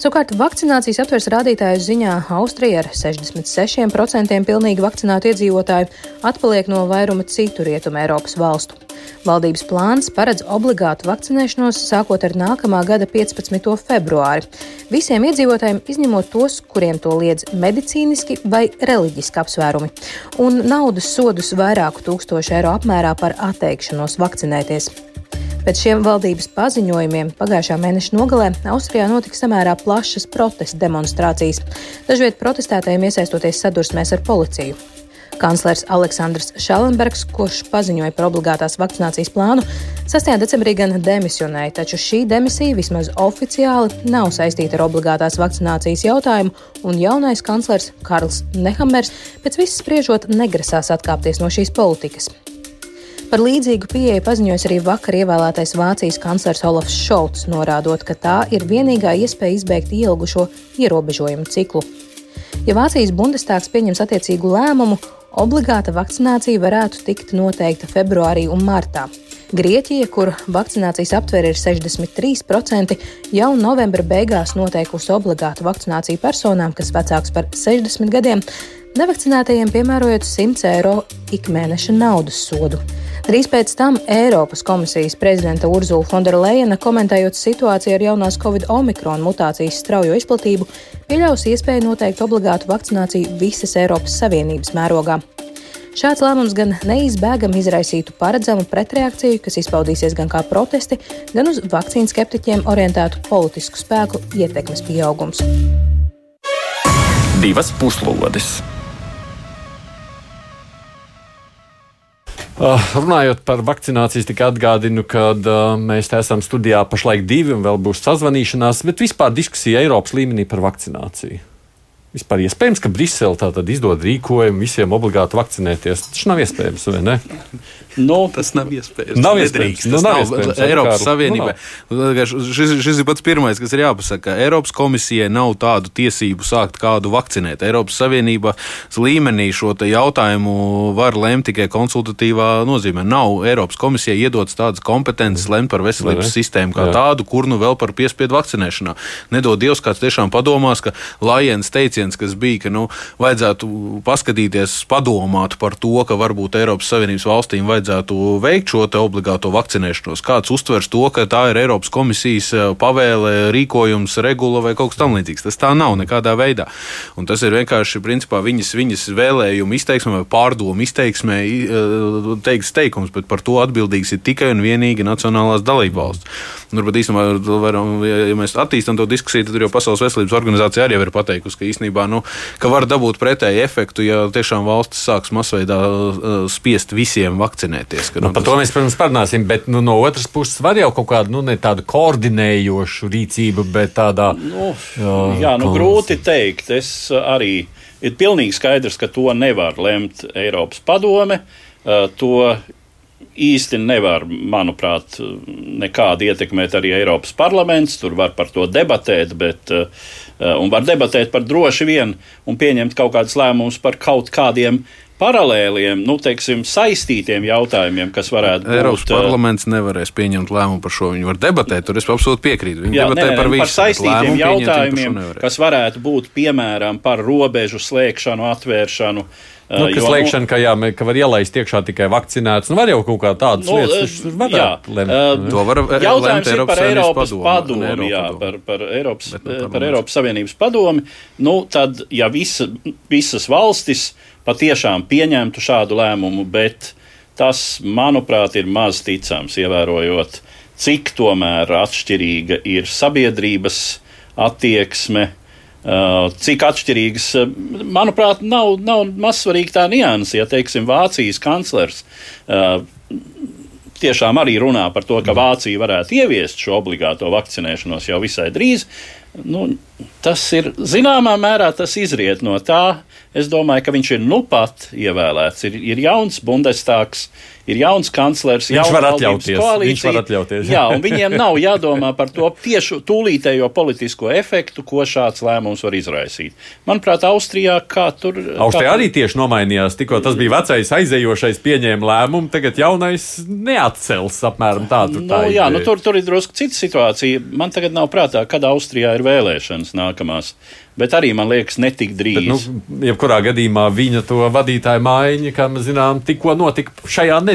Savukārt vakcinācijas atvers rādītāju ziņā Austrija ar 66% pilnīgi vakcinētu iedzīvotāju atpaliek no vairuma citu rietumu Eiropas valstu. Valdības plāns paredz obligātu vakcinēšanos sākot ar nākamā gada 15. februāri. Visiem iedzīvotājiem izņemot tos, kuriem to liedz medicīniski vai reliģiski apsvērumi, un naudas sodus vairāku tūkstošu eiro apmērā par atteikšanos vakcinēties. Pēc šiem valdības paziņojumiem pagājušā mēneša nogalē Austrijā notika samērā plašas protesta demonstrācijas, dažviet protestētājiem iesaistoties sadursmēs ar policiju. Kanclers Aleksandrs Šalenbergs, kurš paziņoja par obligātās vakcinācijas plānu, 6. decembrī gan demisionēja, taču šī demisija vismaz oficiāli nav saistīta ar obligātās vakcinācijas jautājumu, un jaunais kanclers Karls Nehammers pēc viss spriežot negrasās atkāpties no šīs politikas. Par līdzīgu pieeju paziņoja arī vakar ievēlētais Vācijas kanclers Olafs Šolts, norādot, ka tā ir vienīgā iespēja izbeigt ilgušo ierobežojumu ciklu. Ja Vācijas Bundestāgs pieņems attiecīgu lēmumu, Obligāta vakcinācija varētu tikt noteikta februārī un martā. Grieķija, kur vakcinācijas aptvere ir 63%, jau novembra beigās noteikusi obligātu vakcināciju personām, kas vecāks par 60 gadiem, nevakcinētajiem piemērojot 100 eiro ikmēneša naudas sodu. Drīz pēc tam Eiropas komisijas prezidenta Urzula Fonderleina komentējot situāciju ar jaunās Covid-19 mutācijas straujo izplatību, pieļaus iespēju noteikt obligātu vakcināciju visas Eiropas Savienības mērogā. Šāds lēmums gan neizbēgami izraisītu paredzamu pretreakciju, kas izpaudīsies gan kā protesti, gan uz vakcīnu skeptiķiem orientētu politisku spēku ietekmes pieaugums. Divas puslodes! Uh, runājot par vakcinācijas, tikai atgādinu, ka uh, mēs esam studijā pašlaik divi un vēl būs sazvanīšanās, bet vispār diskusija Eiropas līmenī par vakcināciju. Vispār iespējams, ka Brisele tā tad izdod rīkojumu visiem obligāti vakcinēties. Tas nav iespējams, vai ne? Nu, tas nav iespējams. Nav iespējams. Nu, nav nav iespējams. Eiropas Kārli. Savienībai. Nu, šis, šis ir pats pirmais, kas ir jāpasaka. Eiropas komisijai nav tādu tiesību sākt kādu vakcinēt. Eiropas Savienības līmenī šo jautājumu var lemt tikai konsultatīvā nozīmē. Nav Eiropas komisijai iedotas tādas kompetences lemt par veselības Ne. sistēmu kā Jā. tādu, kur nu vēl par piespiedu vakcinēšanā. Nedod Dievs, kāds tiešām padomās, ka Lajens teiciens, kas bija, ka nu, vajadzētu paskatīties, padomāt par to, ka varbūt Eiropas Savienības valstīm vajadzētu veikt šo obligāto vakcinēšanos. Kāds uztvers to, ka tā ir Eiropas komisijas eh, pavēle, rīkojums, regula vai kaut kas tamlīdzīgs. Tas tā nav nekādā veidā. Un tas ir vienkārši principā, viņas, viņas vēlējuma izteiksme vai pārdomu izteiksmē eh, teikts teikums, bet par to atbildīgs ir tikai un vienīgi Nacionālās dalībvalsts. Varbūt īstenībā, ja mēs attīstām to diskusiju, tad jau Pasaules veselības organizācija arī ir pateikusi, ka īstenībā nu, ka var dabūt pretēju efektu, ja tiešām valstis sāks masveidā uh, spiest visiem vakcinēties. Ka, Nu, par to mēs, protams, parunāsim, bet nu, no otras puses var jau kaut kādu nu, ne tādu koordinējošu rīcību, bet tādā Nu, Jā, jā, nu, grūti teikt. Es arī ir pilnīgi skaidrs, ka to nevar lemt Eiropas padome. Uh, To īsti nevar, manuprāt, nekādi ietekmēt arī Eiropas parlaments. Tur var par to debatēt, bet, uh, un var debatēt par droši vien un pieņemt kaut kādus lēmumus par kaut kādiem paralēliem, nu, teiksim, saistītiem jautājumiem, kas varētu Eiropas būt. uh, parlaments nevarēs pieņemt lēmumu par šo. Viņi var debatēt, tur es absolūti piekrītu. Viņi Jā, debatē nē, nē, par nu, visu. par saistītiem jautājumiem, kas varētu būt piemēram par robežu slēgšanu, atvēršanu. Nu, uh, kas jo, liekšana, ka, jā, ka var ielaist iekšā tikai vakcinēts. Nu, var jau kaut kā tādas Nu, lietas, eh, kas tur varētu jā, lemt. eh, ne? To var eh, Jautājums ir par Eiropas padome, padomu, Eiropa jā, par, par, Eiropas, eh, par. Eiropas Savienības padomi. Nu, tad, ja visa, visas valstis patiešām pieņemtu šādu lēmumu, bet tas, manuprāt, ir maz ticams, ievērojot, cik tomēr atšķirīga ir sabiedrības attieksme. Uh, cik atšķirīgas, uh, manuprāt, nav, nav mazsvarīga tā nianses. Ja, teiksim, Vācijas kanclers uh, tiešām arī runā par to, ka Vācija varētu ieviest šo obligāto vakcinēšanos jau visai drīz. Nu, tas ir zināmā mērā tas izriet no tā. Es domāju, ka viņš ir nu pat ievēlēts. Ir, ir jauns Bundestāgs, ir jauns kanclers, viņš var atļauties. Jā, un viņiem nav jādomā par to tiešu tūlītējo politisko efektu, ko šāds lēmums var izraisīt. Manuprāt, Austrijā kā tur. Austrijā kā, arī tieši nomainījās. Tikko tas bija vecais aizējošais, pieņēma lēmumu, tagad jaunais neatcels apmēram tādu. Nu, tā jā, nu, ideja. tur, tur ir drusku cita situācija. Man tagad nav prātā, kad Austrijā ir vēlēšanas nākamās. Bet arī man liekas, netik drīz. Bet, nu, jebkurā gadījumā viņa to vadītāju maiņa, kā mēs zinām, tikko notika šajā nedēļā,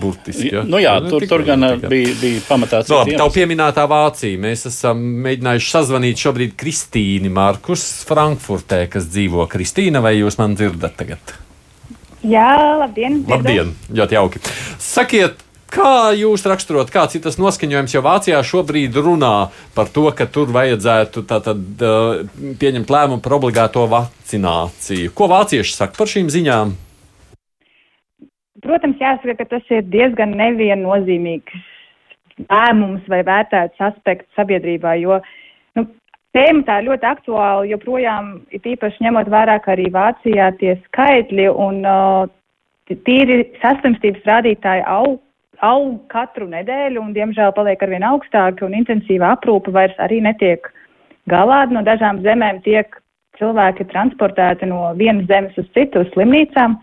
burtiski. ja? nu, jā, Nu, tur, tur gan bija, bija pamatā Nu, labi, iemesli. pieminētā Vācija. Mēs esam mēģinājuši sazvanīt šobrīd Kristīnu Markus Frankfurtē, kas dzīvo Kristīna, vai jūs man dzirdat tagad? Jā, labdien! dzirdu. Labdien, ļoti jauki. Sakiet, kā jūs raksturot, kāds ir tas noskaņojums, jo Vācijā šobrīd runā par to, ka tur vajadzētu tātad, pieņemt lēmumu par obligāto vakcināciju. Ko vācieši saka par šīm ziņām? Protams, jāsaka, ka tas ir diezgan neviennozīmīgs lēmums vai vērtēts aspekts sabiedrībā, jo nu, tēma tā ir ļoti aktuāla, joprojām ir īpaši ņemot vērā, ka arī Vācijā tie skaitļi un uh, tīri saslimstības rādītāji aug, aug katru nedēļu un, diemžēl, paliek arvien augstāki un intensīva aprūpa vairs arī netiek galā. No dažām zemēm tiek cilvēki transportēti no vienas zemes uz citu uz slimnīcām.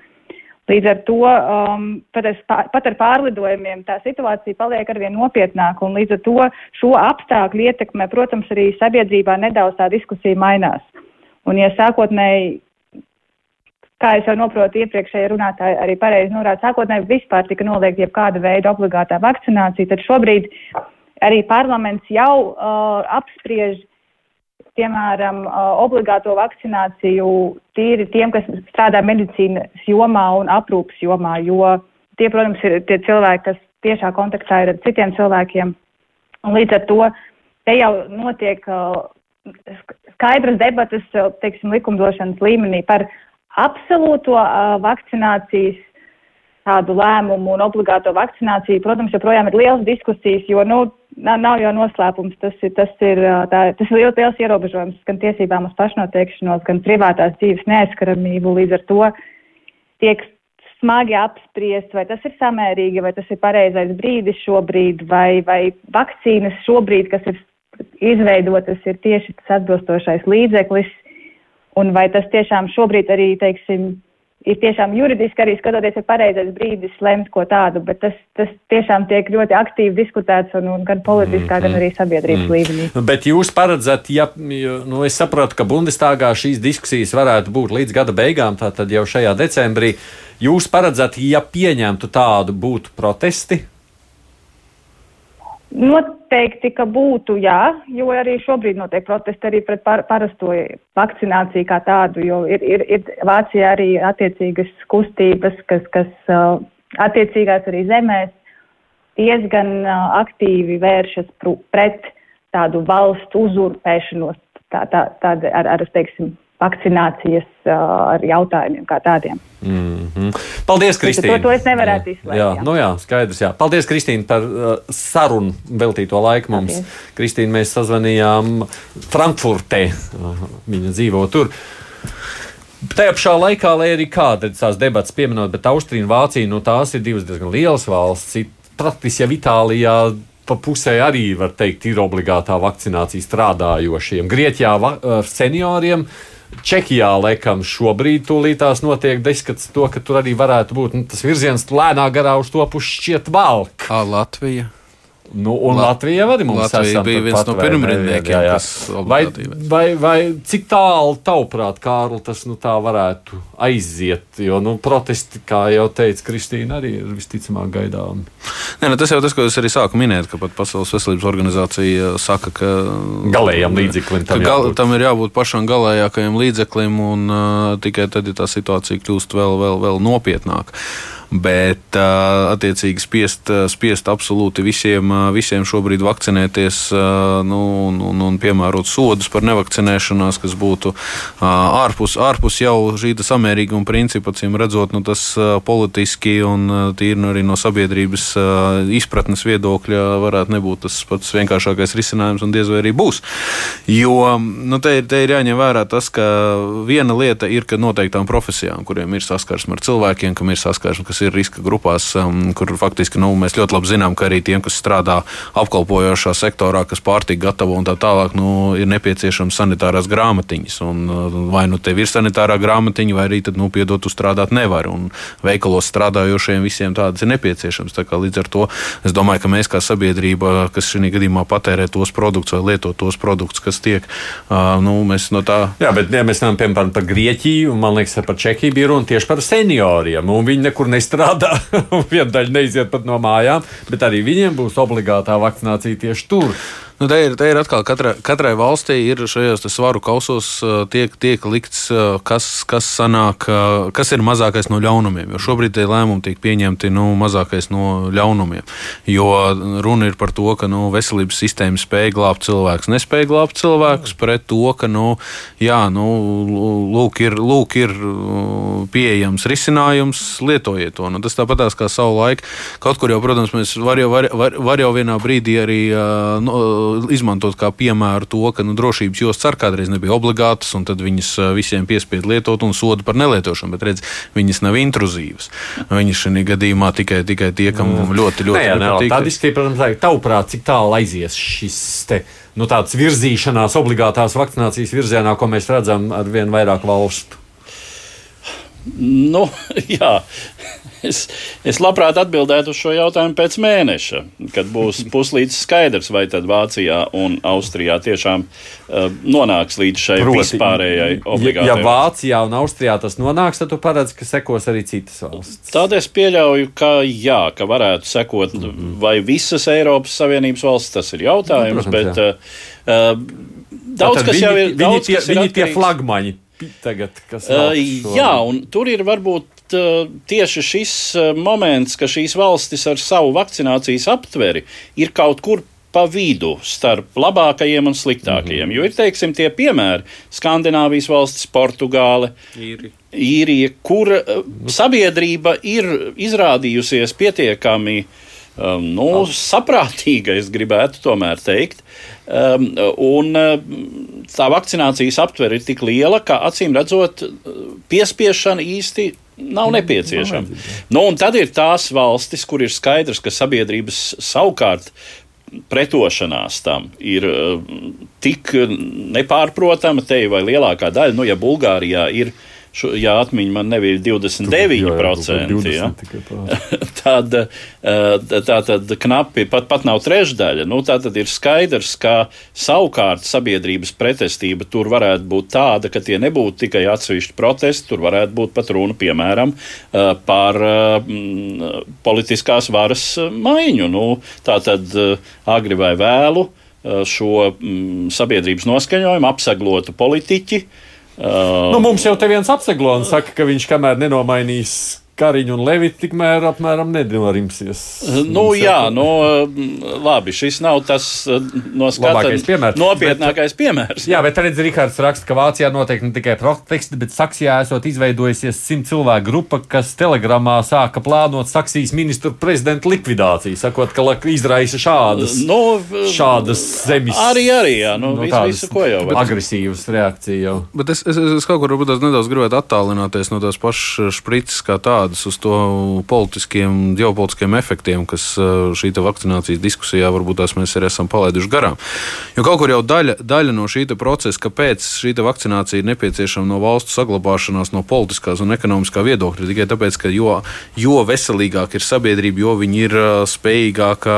Līdz ar to um, pat, spā- pat ar pārlidojumiem tā situācija paliek arvien nopietnāka, un līdz ar to šo apstākļu ietekmē, protams, arī sabiedrībā nedaudz tā diskusija mainās. Un, ja sākotnēji, kā es jau noprotu, iepriekšēji runātāji arī pareizi norāda, sākotnēji vispār tika noliegta jebkāda veida obligātā vakcinācija, tad šobrīd arī parlaments jau uh, apspriež piemēram, uh, obligāto vakcināciju tīri tiem, kas strādā medicīnas jomā un aprūpas jomā, jo tie, protams, ir tie cilvēki, kas tiešā kontaktā ir ar citiem cilvēkiem. Un līdz ar to te jau notiek sk- skaidras debatas, uh, teiksim, likumdošanas līmenī par absolūto vakcinācijas tādu lēmumu un obligāto vakcināciju. Protams, joprojām ir liels diskusijas, jo nu, nav, nav jau noslēpums. Tas ir, tas ir, tā, tas ir liels, liels ierobežojums gan tiesībām uz pašnoteikšanos, gan privātās dzīves neaizskaramību. Līdz ar to tiek smagi apspriest, vai tas ir samērīgi, vai tas ir pareizais brīdis šobrīd, vai, vai vakcīnas šobrīd, kas ir izveidotas, ir tieši tas atbilstošais līdzeklis, un vai tas tiešām šobrīd arī, teiksim, ir tiešām juridiski arī skatoties, ir pareizais brīdis lemt ko tādu, bet tas, tas tiešām tiek ļoti aktīvi diskutēts un, un gan politiskā, gan arī sabiedrības mm. līmenī. Bet jūs paredzat, ja nu, es saprotu, ka Bundestāgā šīs diskusijas varētu būt līdz gada beigām, tātad jau šajā decembrī. Jūs paredzat, ja pieņemtu tādu, būtu protesti? Noteikti, ka būtu jā, jo arī šobrīd notiek protesti arī pret par, parasto vakcināciju kā tādu, jo ir, ir, ir Vācijā arī attiecīgas kustības, kas, kas attiecīgās arī zemēs diezgan aktīvi vēršas pret tādu valstu uzurpēšanos, tā, tā, tāda ar, ar, teiksim, vakcinācijas uh, ar jautājumiem kā tādiem. Mm -hmm. Paldies, Kristīne! To, to es nevarētu izslēgt. Jā, jā. nu jā, skaidrs. Jā. Paldies, Kristīne, par uh, sarunu veltīto laiku mums. Paldies. Kristīne, mēs sazvanījām Frankfurtē. Viņa dzīvo tur. Tajā pašā laikā, lai arī kāda tās debatas pieminot, bet Austrija un Vācija, nu tās ir divas diezgan lielas valsts. Praktiski jau Itālijā pa pusē arī, var teikt, ir obligātā vakcinācija strādājošiem. Grieķijā senioriem. Čehijā, laikam, šobrīd tūlītās notiek deskats to, ka tur arī varētu būt nu, tas virziens lēnā garā uz to pusi šķiet valk. Kā Latvija? Nu, un La- Latvija arī mums Latvija bija viens turpat no kas Vai, vai, vai cik tālu, tavuprāt, Kārli, tas nu, tā varētu aiziet? Jo nu, protesti, kā jau teica Kristīna, arī ir visticamāk gaidāmi. Nē, nu, tas jau tas, ko es arī sāku minēt, ka pat Pasaules veselības organizācija saka, ka Galējam līdzeklim tam gal, jābūt. tam ir jābūt pašam galējākajam līdzeklim, un uh, tikai tad, ja tā situācija kļūst vēl, vēl, vēl nopietnāka. bet attiecīgi spiest, spiest absolūti visiem, visiem šobrīd vakcinēties nu, un, un, un piemērot sodus par nevakcinēšanās, kas būtu ārpus, ārpus jau šī samērīguma principa, cīm redzot, nu, tas politiski un tīri nu, arī no sabiedrības izpratnes viedokļa varētu nebūt tas pats vienkāršākais risinājums un diez vai arī būs. Jo nu, te, ir, te ir jāņem vērā tas, ka viena lieta ir, ka noteiktām profesijām, kuriem ir saskarsme ar cilvēkiem, kam ir saskarsme, kas ir riska grupās, kur faktiski nu, mēs ļoti labi zinām, ka arī tiem, kas strādā apkalpojošā sektorā, kas pārtika gatavo un tā tālāk, nu, ir nepieciešams sanitārās grāmatiņas. Un, vai nu tev ir sanitārā grāmatiņa, vai arī tad, nu, piedot, strādāt nevar. Un veikalos strādājošiem visiem tādas ir nepieciešams. Tā līdz ar to es domāju, ka mēs kā sabiedrība, kas šī gadījumā patērē tos produktus vai lieto tos produktus, kas tiek, nu, mēs no tā. Jā, bet ja mēs runājam piemēram par Grieķiju, un man liekas, par Čehiju bija runa tieši par senioriem, viņi nekur nestrādā, viena daļa neiziet pat no mājām, bet arī viņiem būs obligātā vakcinācija tieši tur. Nu, te, ir, te ir atkal katrai, katrai valstī ir šajos svaru kausos tiek, tiek likts, kas, kas, sanāk, kas ir mazākais no ļaunumiem. Jo šobrīd tie lēmumi tiek pieņemti nu, mazākais no ļaunumiem. Jo runa ir par to, ka nu, veselības sistēma spēja glābt cilvēkus, nespēja glābt cilvēkus pret to, ka nu, jā, nu, lūk, ir, lūk, ir pieejams risinājums, lietojiet to. Nu, tas tāpatās kā savu laiku. Kaut kur jau, protams, mēs var jau, var, var, var jau vienā brīdī arī. Nu, izmantot kā piemēru to, ka nu, drošības jostas arī kādreiz nebija obligātas, un tad viņas visiem piespiedu lietot un sodu par nelietošanu. Bet redz, viņas nav intruzīvas. Viņas šajā gadījumā tikai, tikai tie, kam ļoti, ļoti patīk. Tāda izskatās, protams, tavuprāt, cik tālu aizies šis te. Nu, tāds virzīšanās, obligātās vakcinācijas virzienā, ko mēs redzam ar vien vairāk valstu. Nu, jā, Es, es labprāt atbildētu uz šo jautājumu pēc mēneša, kad būs puslīdz skaidrs, vai tad Vācijā un Austrijā tiešām uh, nonāks līdz šai Proti, vispārējai obligācijai. Ja, ja Vācijā un Austrijā tas nonāks, tad tu paredz, ka sekos arī citas valsts. Tad es pieļauju, ka jā, ka varētu sekot mm -hmm. vai visas Eiropas Savienības valsts, tas ir jautājums, nu, protams, bet uh, daudz kas viņi, jau ir. Daudz, viņi, kas viņi ir tie flagmaņi tagad, kas uh, jā, un tur ir varbūt tieši šis uh, moments, ka šīs valstis ar savu vakcinācijas aptveri ir kaut kur pa vidu starp labākajiem un sliktākajiem. Mm -hmm. Jo ir teiksim, tie piemēri, Skandināvijas valstis, Portugāle, Īri. Īrija, kur uh, sabiedrība ir izrādījusies pietiekami um, nu, saprātīga, es gribētu tomēr teikt. Um, un tā vakcinācijas aptvere ir tik liela, ka acīm redzot, piespiešana īsti nav nepieciešama. Nu, un tad ir tās valstis, kur ir skaidrs, ka sabiedrības savukārt pretošanās tam ir uh, tik nepārprotama, te vai lielākā daļa, nu, ja Bulgārijā ir ielikās, Šo, ja atmiņa man nebija 29%, jā, jā, jā, tad, eh, tā tad knapi pat, pat nav trešdaļa. Nu, tā tad ir skaidrs, ka savukārt sabiedrības pretestība tur varētu būt tāda, ka tie nebūtu tikai atsevišķi protesti, tur varētu būt pat runa, piemēram, eh, par mm, politiskās varas maiņu. Nu, tā tad agri vai vēlu šo mm, sabiedrības noskaņojumu apseglotu politiķi. Uh, nu, mums jau te viens apseglons saka, ka viņš kamēr nenomainīs Kariņš un Levits tikmēr apmēram nenorimsies. Nu, jā, nu, labi, šis nav tas eh, no skatāmies piemērs. Nopietnākais bet, piemērs. Jā, bet redz, Rikārds raksta, ka Vācijā noteikti ne tikai protesti, bet Saksijā esot izveidojusies simt cilvēku grupa, kas telegramā sāka plānot Saksijas ministru prezidentu likvidāciju, sakot, ka izraisa šādas, nu, šādas zemes. Arī, arī, jā, nu, nu visu, visu, ko jau. Bet, agresīvas reakcija jau. Bet es, es, es kaut kur nedaudz gribētu attālināties no tās pašas šprices kā tādas norādes uz to politiskiem, ģeopolitiskiem efektiem, kas šī vakcinācijas diskusijā varbūt tās mēs arī esam palaiduši garām. Jo kaut kur jau daļa, daļa no šī procesa, kāpēc šī vakcinācija ir nepieciešama no valstu saglabāšanās, no politiskās un ekonomiskā viedokļa, tikai tāpēc, ka jo, jo veselīgāka ir sabiedrība, jo viņi ir spējīgāka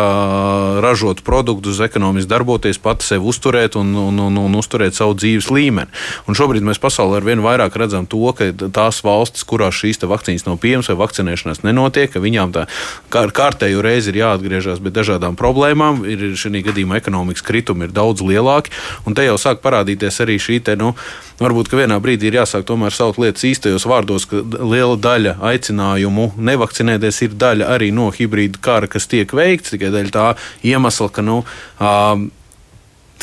ražot produktus, ekonomiski darboties, pati sevi uzturēt un, un, un, un uzturēt savu dzīves līmeni. Un šobrīd mēs pasaulē ar vien vairāk redzam to, ka tās valstis, kurās šīs vakcīnas nav pieejamas, pieejams vai vakcinēšanās nenotiek, ka viņām tā kā kārtējo reizi ir jāatgriežas bez dažādām problēmām. Ir šī gadījumā ekonomikas kritumi ir daudz lielāki, un te jau sāk parādīties arī šī te, nu, varbūt vienā brīdī ir jāsāk tomēr saukt lietas īstajos vārdos, ka liela daļa aicinājumu nevakcinēties ir daļa arī no hibrīda kara, kas tiek veikts tikai dēļ tā iemesla, ka nu, um,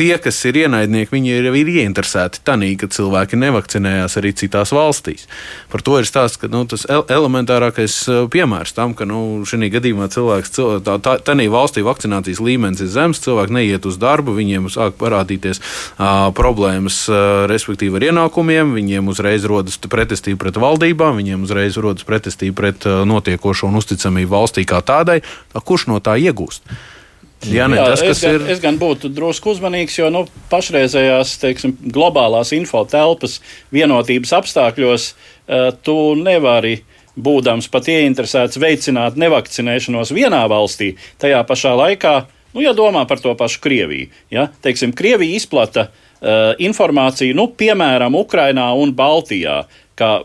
tie, kas ir ienaidnieki, viņi ir, ir ieinteresēti tādā, ka cilvēki nevakcinējās arī citās valstīs. Par to ir stāsts, ka nu, tas elementārākais uh, piemērs tam, ka nu, šī gadījumā cilvēks, tā, tā, tādā valstī vakcinācijas līmenis ir zems, cilvēki neiet uz darbu, viņiem sāk parādīties uh, problēmas, uh, respektīvi ar ienākumiem, viņiem uzreiz rodas pretestība pret valdībām, viņiem uzreiz rodas pretestība pret notiekošo un uzticamību valstī kā tādai. Tā, kurš no tā iegūst? Jā, ne, Jā, tas, es, gan, ir... es gan būtu drusku uzmanīgs, jo nu, pašreizējās teiksim, globālās infotelpas vienotības apstākļos uh, tu nevari. Būdams pat ieinteresēts veicināt nevakcinēšanos vienā valstī, tajā pašā laikā, nu, ja domā par to pašu Krieviju, ja, teiksim, Krievija izplata uh, informāciju, nu, piemēram, Ukrainā un Baltijā, ka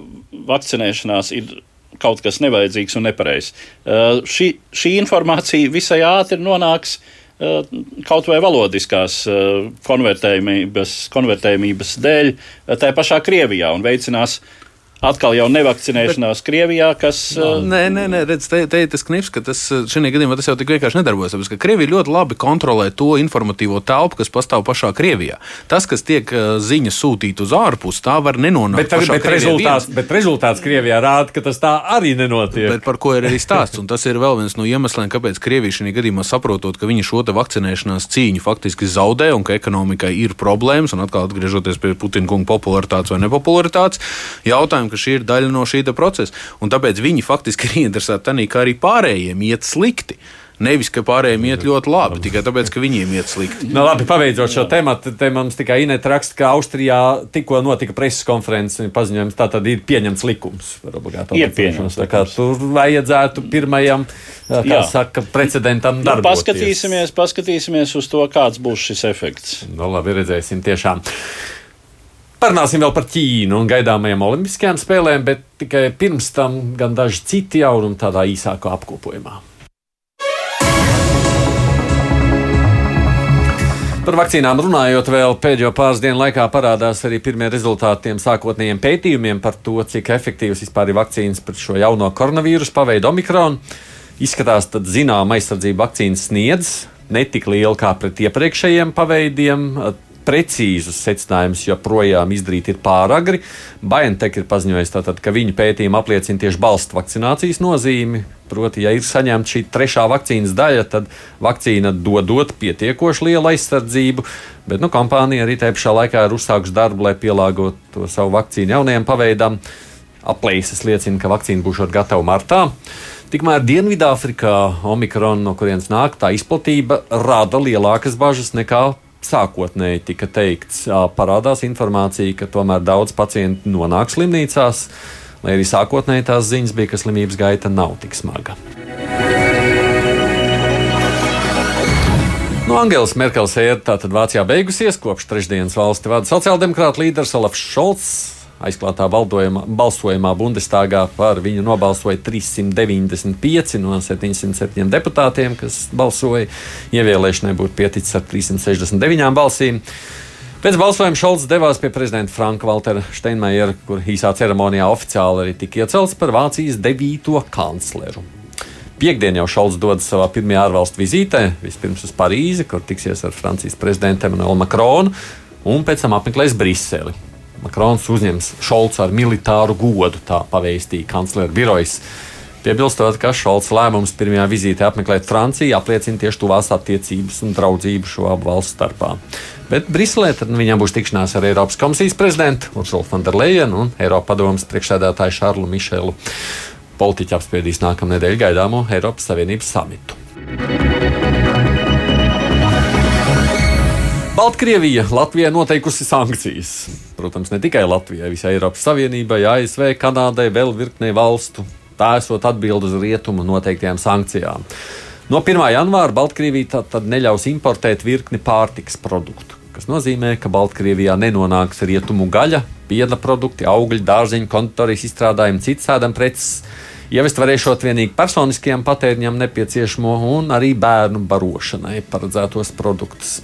vakcinēšanās ir kaut kas nevajadzīgs un nepareizs. Uh, šī, šī informācija visai ātri nonāks uh, kaut vai valodiskās uh, konvertējumības, konvertējumības dēļ tā pašā Krievijā un veicinās uh, atkal jau nevakcinēšanās Bet, Krievijā, kas. No, uh, nē, nē, nē redz, te, te ir tas knips, ka tas šajā gadījumā tas jau tik vienkārši nedarbojas. Tāpēc, ka Krievija ļoti labi kontrolē to informatīvo telpu, kas pastāv pašā Krievijā. Tas, kas tiek uh, ziņa sūtīta uz ārpusi, tā var nenonākt. Bet, bet, rezultāts, bet rezultāts Krievijā rāda, ka tas tā arī nenotiek. Bet par ko ir arī stāsts? Un tas ir vēl viens no iemesliem, kāpēc Krievija šajā gadījumā saprotot, ka viņi šo vakcinēšanās cīņu faktiski zaudē un ka ekonomikai ir problēmas, un atkal atgriežoties pie Putina kunga popularitātes vai nepopularitātes jautājumu, ka šī ir daļa no šī procesa. Un tāpēc viņi faktiski ir interesēti tajā, kā arī pārējiem iet slikti. Nevis, ka pārējiem iet ļoti labi, tikai tāpēc, ka viņiem iet slikti. Nu, labi, pabeidzot šo tēmu, te mums tikai Inēta raksta, ka Austrijā tikko notika preses konferences un paziņojums, tā tad ir pieņemts likums. Tā kā tur vajadzētu pirmajam, kā Jā. saka, precedentam nu, darboties. Paskatīsimies, paskatīsimies uz to, kāds būs šis efekts. Nu, labi, redzēsim tiešām. Parunāsim vēl par Ķīnu un gaidāmajām Olimpiskajām spēlēm, bet tikai pirms tam gan daži citi jaunumi tādā īsākā apkopojumā. Par vakcīnām runājot, vēl pēdējo pāris dienu laikā parādās arī pirmie rezultāti tiem sākotnējiem pētījumiem par to, cik efektīvas vispār ir vakcīnas pret šo jauno koronavīrusu paveidu omikronu. Izskatās, ka zināma aizsardzība vakcīnas sniedz ne tik liela kā pret iepriekšējiem paveidiem precīzus secinājumus joprojām izdarīt ir pāragri. BioNTech ir paziņojis, tātad, ka viņu pētījumi apliecina tieši balstu vakcinācijas nozīmi. Proti, ja ir saņemta šī trešā vakcīnas daļa, tad vakcīna dodot pietiekoši lielu aizsardzību. Bet nu, kompānija arī tajā pašā laikā ir uzsākusi darbu, lai pielāgotu savu vakcīnu jaunajam paveidam. Aplēses liecina, ka vakcīna būs gatava martā. Tikmēr Dienvidāfrikā Omikron, no kurienes nāk, tā izplatība rada lielākas bažas nekā sākotnēji tika teikts, parādās informācija, ka tomēr daudz pacientu nonāk slimnīcās, lai arī sākotnēji tās ziņas bija, ka slimības gaita nav tik smaga. Nu, Angelas Merkels ēra tātad Vācijā beigusies, kopš trešdienas valsti vada sociāldemokrāta līderis Olafs Šolts aizklātā balsojumā Bundestāgā par viņu nobalsoja 395 no 707 deputātiem, kas balsoja. Ievēlēšanai būtu pieticis ar 369 balsīm. Pēc balsojuma Šalts devās pie prezidenta Franka Valtera Steinmeiera, kur īsā ceremonijā oficiāli arī tika iecelts par Vācijas devīto kancleru. Piektdien jau Šalts dodas savā pirmajā ārvalstu vizītē, vispirms uz Parīzi, kur tiksies ar Francijas prezidentu Emmanuelu Makronu, un pēc tam apmeklēs Briseli. Makrons uzņems Šolcu ar militāru godu, tā pavēstīja kanclera birojas. Piebilstot, ka Šalts lēmums pirmajā vizītē apmeklēt Franciju apliecina tieši tuvās attiecības un draudzību šo abu valstu starpā. Bet Briselē viņam būs tikšanās ar Eiropas komisijas prezidentu Ursulu Fonderleinu un Eiropas padomus priekšsēdētāju Šarlu Mišelu. Politiķi apspriedīs nākamā nedēļa gaidāmo Eiropas Savienības samitu. Baltkrievija Latvijai noteikusi sankcijas. Protams, ne tikai Latvijai, visai Eiropas Savienībai, ASV, Kanādai, vēl virknei valstu. Tā esot atbilde uz rietumu noteiktajām sankcijām. No 1. janvāra Baltkrievija tad, tad neļaus importēt virkni pārtikas produktu, kas nozīmē, ka Baltkrievijā nenonāks rietumu gaļa, piena produkti, augļi, dārziņu, kontorijas izstrādājumi, citas ēdam preces. Ievest varēšot tikai personiskajam patēriņam nepieciešamo un arī bērnu barošanai paredzētos produktus.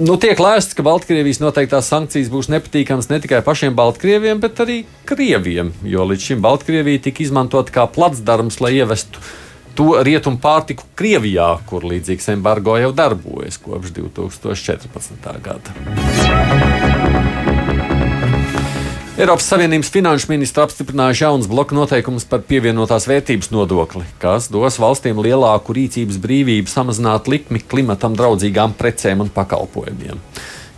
Nu, tiek lēsts, ka Baltkrievijas noteiktās sankcijas būs nepatīkamas ne tikai pašiem Baltkrieviem, bet arī Krieviem, jo līdz šim Baltkrievija tika izmantota kā placdarms, lai ievestu to rietumu pārtiku Krievijā, kur līdzīgs embargo jau darbojas kopš 2014. gada. Eiropas Savienības finanšu ministra apstiprinājuši jaunas bloka noteikumus par pievienotās vērtības nodokli, kas dos valstīm lielāku rīcības brīvību samazināt likmi klimatam draudzīgām precēm un pakalpojumiem.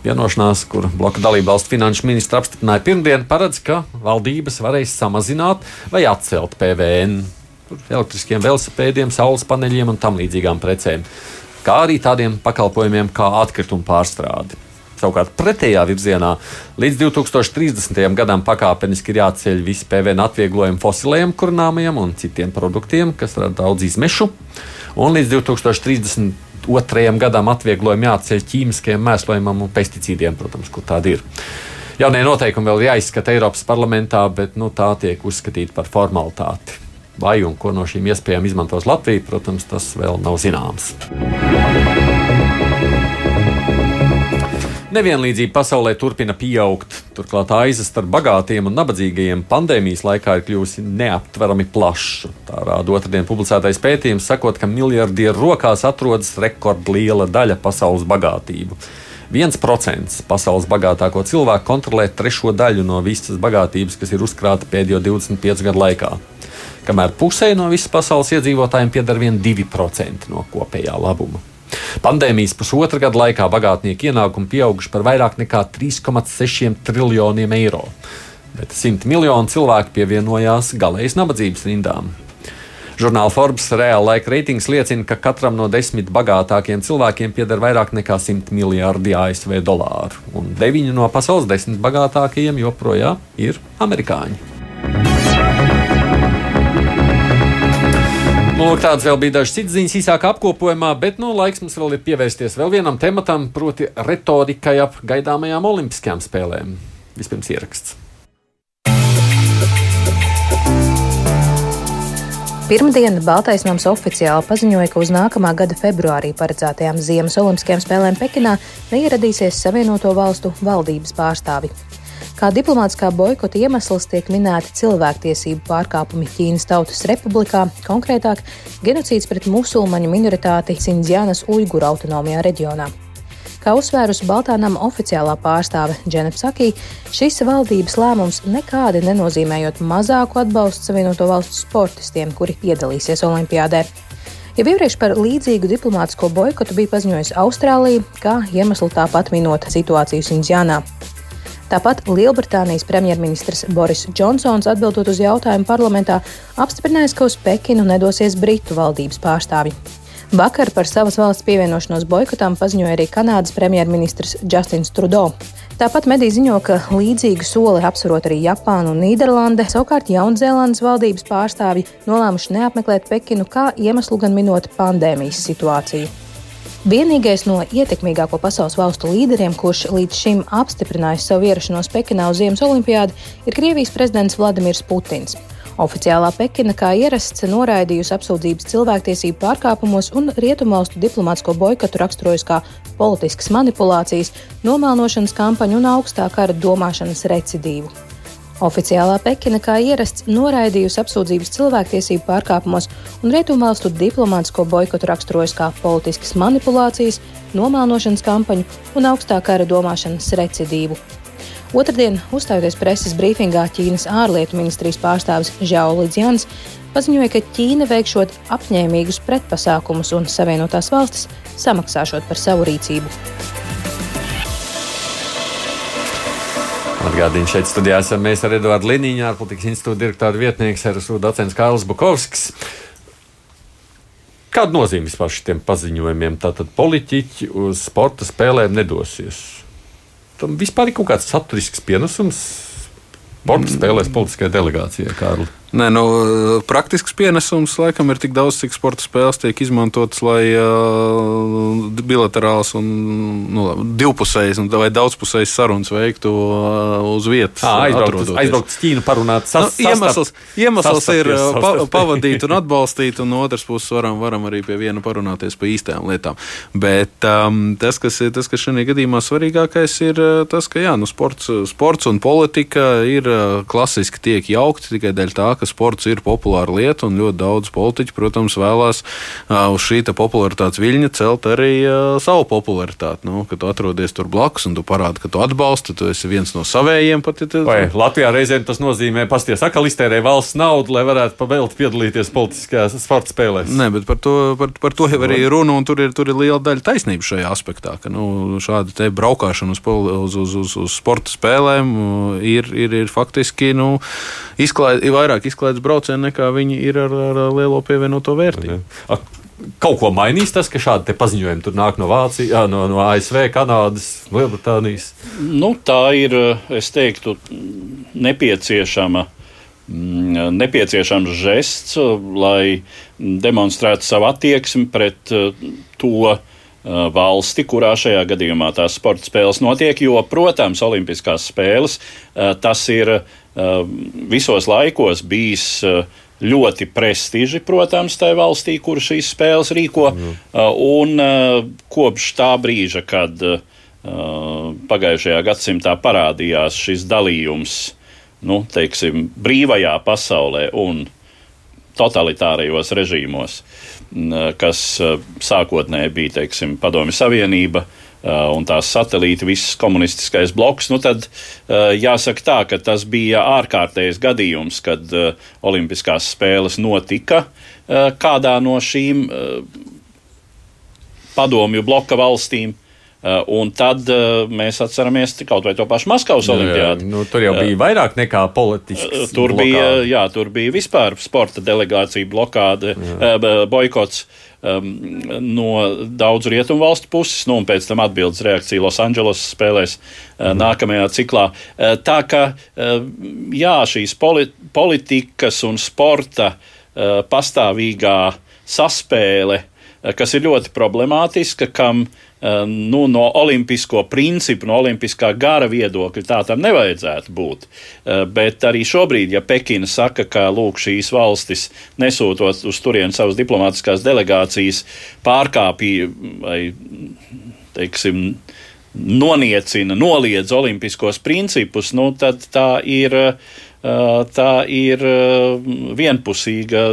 Vienošanās, kur bloka dalībvalstu finanšu ministra apstiprināja pirmdien, paredz, ka valdības varēs samazināt vai atcelt PVN elektriskiem velosipēdiem, saules paneļiem un tam līdzīgām precēm, kā arī tādiem pakalpojumiem kā atkrituma pārstrāde. Savukārt pretējā virzienā līdz 2030. gadam pakāpeniski ir jāceļ visi PVN atvieglojumi fosilējiem kurināmajiem un citiem produktiem, kas rada daudz izmešu. Un līdz 2032. gadam atvieglojumi jāceļ ķīmiskajiem mēslojumam un pesticīdiem, protams, kur tādi ir. Jaunie noteikumi vēl jāizskata Eiropas parlamentā, bet nu, tā tiek uzskatīta par formalitāti. Vai un ko no šīm iespējām izmantos Latvija, protams, tas vēl nav zināms. Nevienlīdzība pasaulē turpina pieaugt. Turklāt aizas starp bagātiem un nabadzīgajiem pandēmijas laikā ir kļuvusi neaptverami plaša. Tā rāda otrdien publicētais pētījums, sakot, ka miljardieru rokās atrodas rekordliela daļa pasaules bagātību. 1% pasaules bagātāko cilvēku kontrolē trešo daļu no visas bagātības, kas ir uzkrāta pēdējo 25 gadu laikā. Kamēr pusē no visas pasaules iedzīvotājiem pieder vien 2% no kopējā labuma. Pandēmijas pusotra gada laikā bagātnieku ienākumi pieauguši par vairāk nekā 3,6 triljoniem eiro, bet 100 miljoni cilvēku pievienojās galējas nabadzības rindām. Žurnāla Forbes reāla laika reitings liecina, ka katram no desmit bagātākiem cilvēkiem pieder vairāk nekā 100 miljardi ASV dolāru, un deviņi no pasaules desmit bagātākajiem joprojām ir amerikāņi. Nu, tāds vēl bija dažs cits ziņas īsākā apkopojumā, bet nu, laiks mums vēl ir pievērsties vēl vienam tematam, proti, retorikai ap gaidāmajām Olimpiskajām spēlēm. Vispirms ieraksts. Pirmdien Baltais nams oficiāli paziņoja, ka uz nākamā gada februārī paredzētajām Ziemas Olimpiskajām spēlēm Pekinā neieradīsies Savienoto valstu valdības pārstāvi. Kā diplomātiskā boikota iemesls tiek minēti cilvēktiesību pārkāpumi Ķīnas Tautas Republikā, konkrētāk genocīds pret musulmaņu minoritāti Sindzjānas Uiguru autonomijā reģionā. Kā uzsvērusi Baltānam oficiālā pārstāve Dženep Sakī, šis valdības lēmums nekādi nenozīmējot mazāku atbalstu Savienoto valstu sportistiem, kuri piedalīsies Olimpiādē. Jau iepriekš par līdzīgu diplomātisko boikotu bija paziņojusi Austrālija, kā iemeslu tāpat minot situāciju Sindzjānā. Tāpat Lielbritānijas premjerministrs Boris Džonsons, atbildot uz jautājumu parlamentā, apstiprinājis, ka uz Pekinu nedosies Britu valdības pārstāvji. Vakar par savas valsts pievienošanos boikotām paziņoja arī Kanādas premjerministrs Justins Trudeau. Tāpat mediji ziņo, ka līdzīgu soli apsverot arī Japāna un Nīderlande, savukārt Jaunzēlandes valdības pārstāvji nolēmuši neapmeklēt Pekinu kā iemeslu gan minot pandēmijas situāciju. Vienīgais no ietekmīgāko pasaules valstu līderiem, kurš līdz šim apstiprinājis savu ierašanos Pekinā uz Ziemas olimpiādu, ir Krievijas prezidents Vladimirs Putins. Oficiālā Pekina, kā ierasts, noraidījusi apsūdzības cilvēktiesību pārkāpumos un rietumvalstu diplomātsko boikotu raksturojusi kā politiskas manipulācijas, nomēlošanas kampaņu un augstā kara domāšanas recidīvu. Oficiālā Pekina kā ierasts noraidījusi apsūdzības cilvēktiesību pārkāpumos un rietumvalstu diplomātsko boikotu raksturojas kā politiskas manipulācijas, nomēlošanas kampaņu un augstā kara domāšanas recidīvu. Otradien, uzstājoties preses brīfingā, Ķīnas ārlietu ministrijas pārstāvis Žao Lidzjans paziņoja, ka Ķīna veikšot apņēmīgus pretpasākumus un Savienotās valstis samaksāšot par savu rīcību. Atgādījums šeit studijā esam mēs ar Eduardu Liniņu, ārpolitikas institūta direktora vietnieks RSU docents Kārls Bukovskis. Kāda nozīme vispār šiem paziņojumiem? Tātad politiķi uz sporta spēlēm nedosies. Tam vispār ir kaut kāds saturisks pienesums sporta spēlēs politiskajai delegācijai, Kārli. Nē, nu, praktisks pienesums laikam ir tik daudz, cik sporta spēles tiek izmantotas, lai uh, bilaterāls un nu, divpusējs vai daudzpusējs sarunas veiktu uh, uz vietas. Aizbraukt, uz Ķīnu, parunāt. Sas, nu, iemesls iemesls ir pa, pavadīt un atbalstīt, un no otras puses varam, varam arī pie viena parunāties par īstajām lietām. Bet um, tas, kas, tas, kas šajā gadījumā svarīgākais, ir tas, ka jā, nu, sports, sports un politika ir klasiski tiek jaukti tikai dēļ tā, ka sports ir populāra lieta, un ļoti daudz politiķu, protams, vēlās uz šī popularitātes viļņa celt arī savu popularitāti. Nu, kad tu atrodies tur blakus un tu parādi, ka tu atbalsti, tu esi viens no savējiem. Pat, ja tu... Vai Latvijā reizēm tas nozīmē, pasties, ka listērē valsts naudu, lai varētu pavēlti piedalīties politiskajās sporta spēlēs? Nē, bet par to, par, par to jau arī runa, un tur ir, tur ir liela daļa taisnība šajā aspektā, ka nu, šāda te braukšana uz, uz, uz, uz, uz sporta spēlēm ir, ir, ir faktiski nu, izklāj, vairāk izklaides braucieni nekā viņi ir ar, ar lielo pievienoto vērtību. Kaut ko mainīs tas, ka šādi paziņojumi tur nāk no Vācijas, no, no ASV, Kanādas, Lielbritānijas? Nu, tā ir, es teiktu, nepieciešama mm, nepieciešams žests, lai demonstrētu savu attieksmi pret to valsti, kurā šajā gadījumā tās sporta spēles notiek. Jo, protams, Olimpiskās spēles tas ir Uh, visos laikos bijis uh, ļoti prestiži, protams, tajā valstī, kur šīs spēles rīko. Mm. Un kopš tā brīža, kad pagājušajā gadsimtā parādījās šis dalījums nu, teiksim, brīvajā pasaulē un totalitārajos režīmos, kas sākotnēji bija teiksim, Padomju Savienība, Uh, un tās satelīti, viss komunistiskais bloks, nu tad uh, jāsaka tā, ka tas bija ārkārtējs gadījums, kad uh, Olimpiskās spēles notika kādā no šīm padomju bloka valstīm. Un tad mēs atceramies kaut vai to pašu Maskavas olimpiādu. Nu, tur jau bija vairāk nekā politisks. Tur blokāde. bija, jā, tur bija vispār sporta delegācija blokāde, boikots. Uh, um, no daudzu rietumu valstu puses, nu, un pēc tam atbildes reakcija Losandželosas spēlēs mm. nākamajā ciklā. Tā ka jā, šīs poli politikas un sporta pastāvīgā saspēle, kas ir ļoti problemātiska, kam Eh, nu, no olimpisko principu, no olimpiskā gara viedokļa tā tam nevajadzētu būt. Eh, bet arī šobrīd, ja Pekina saka, ka lūk, šīs valstis nesūtot uz turieni savas diplomātiskās delegācijas, pārkāpja vai, teiksim, noniecina, noliedz olimpiskos principus, nu, tad tā ir. Eh, tā ir vienpusīga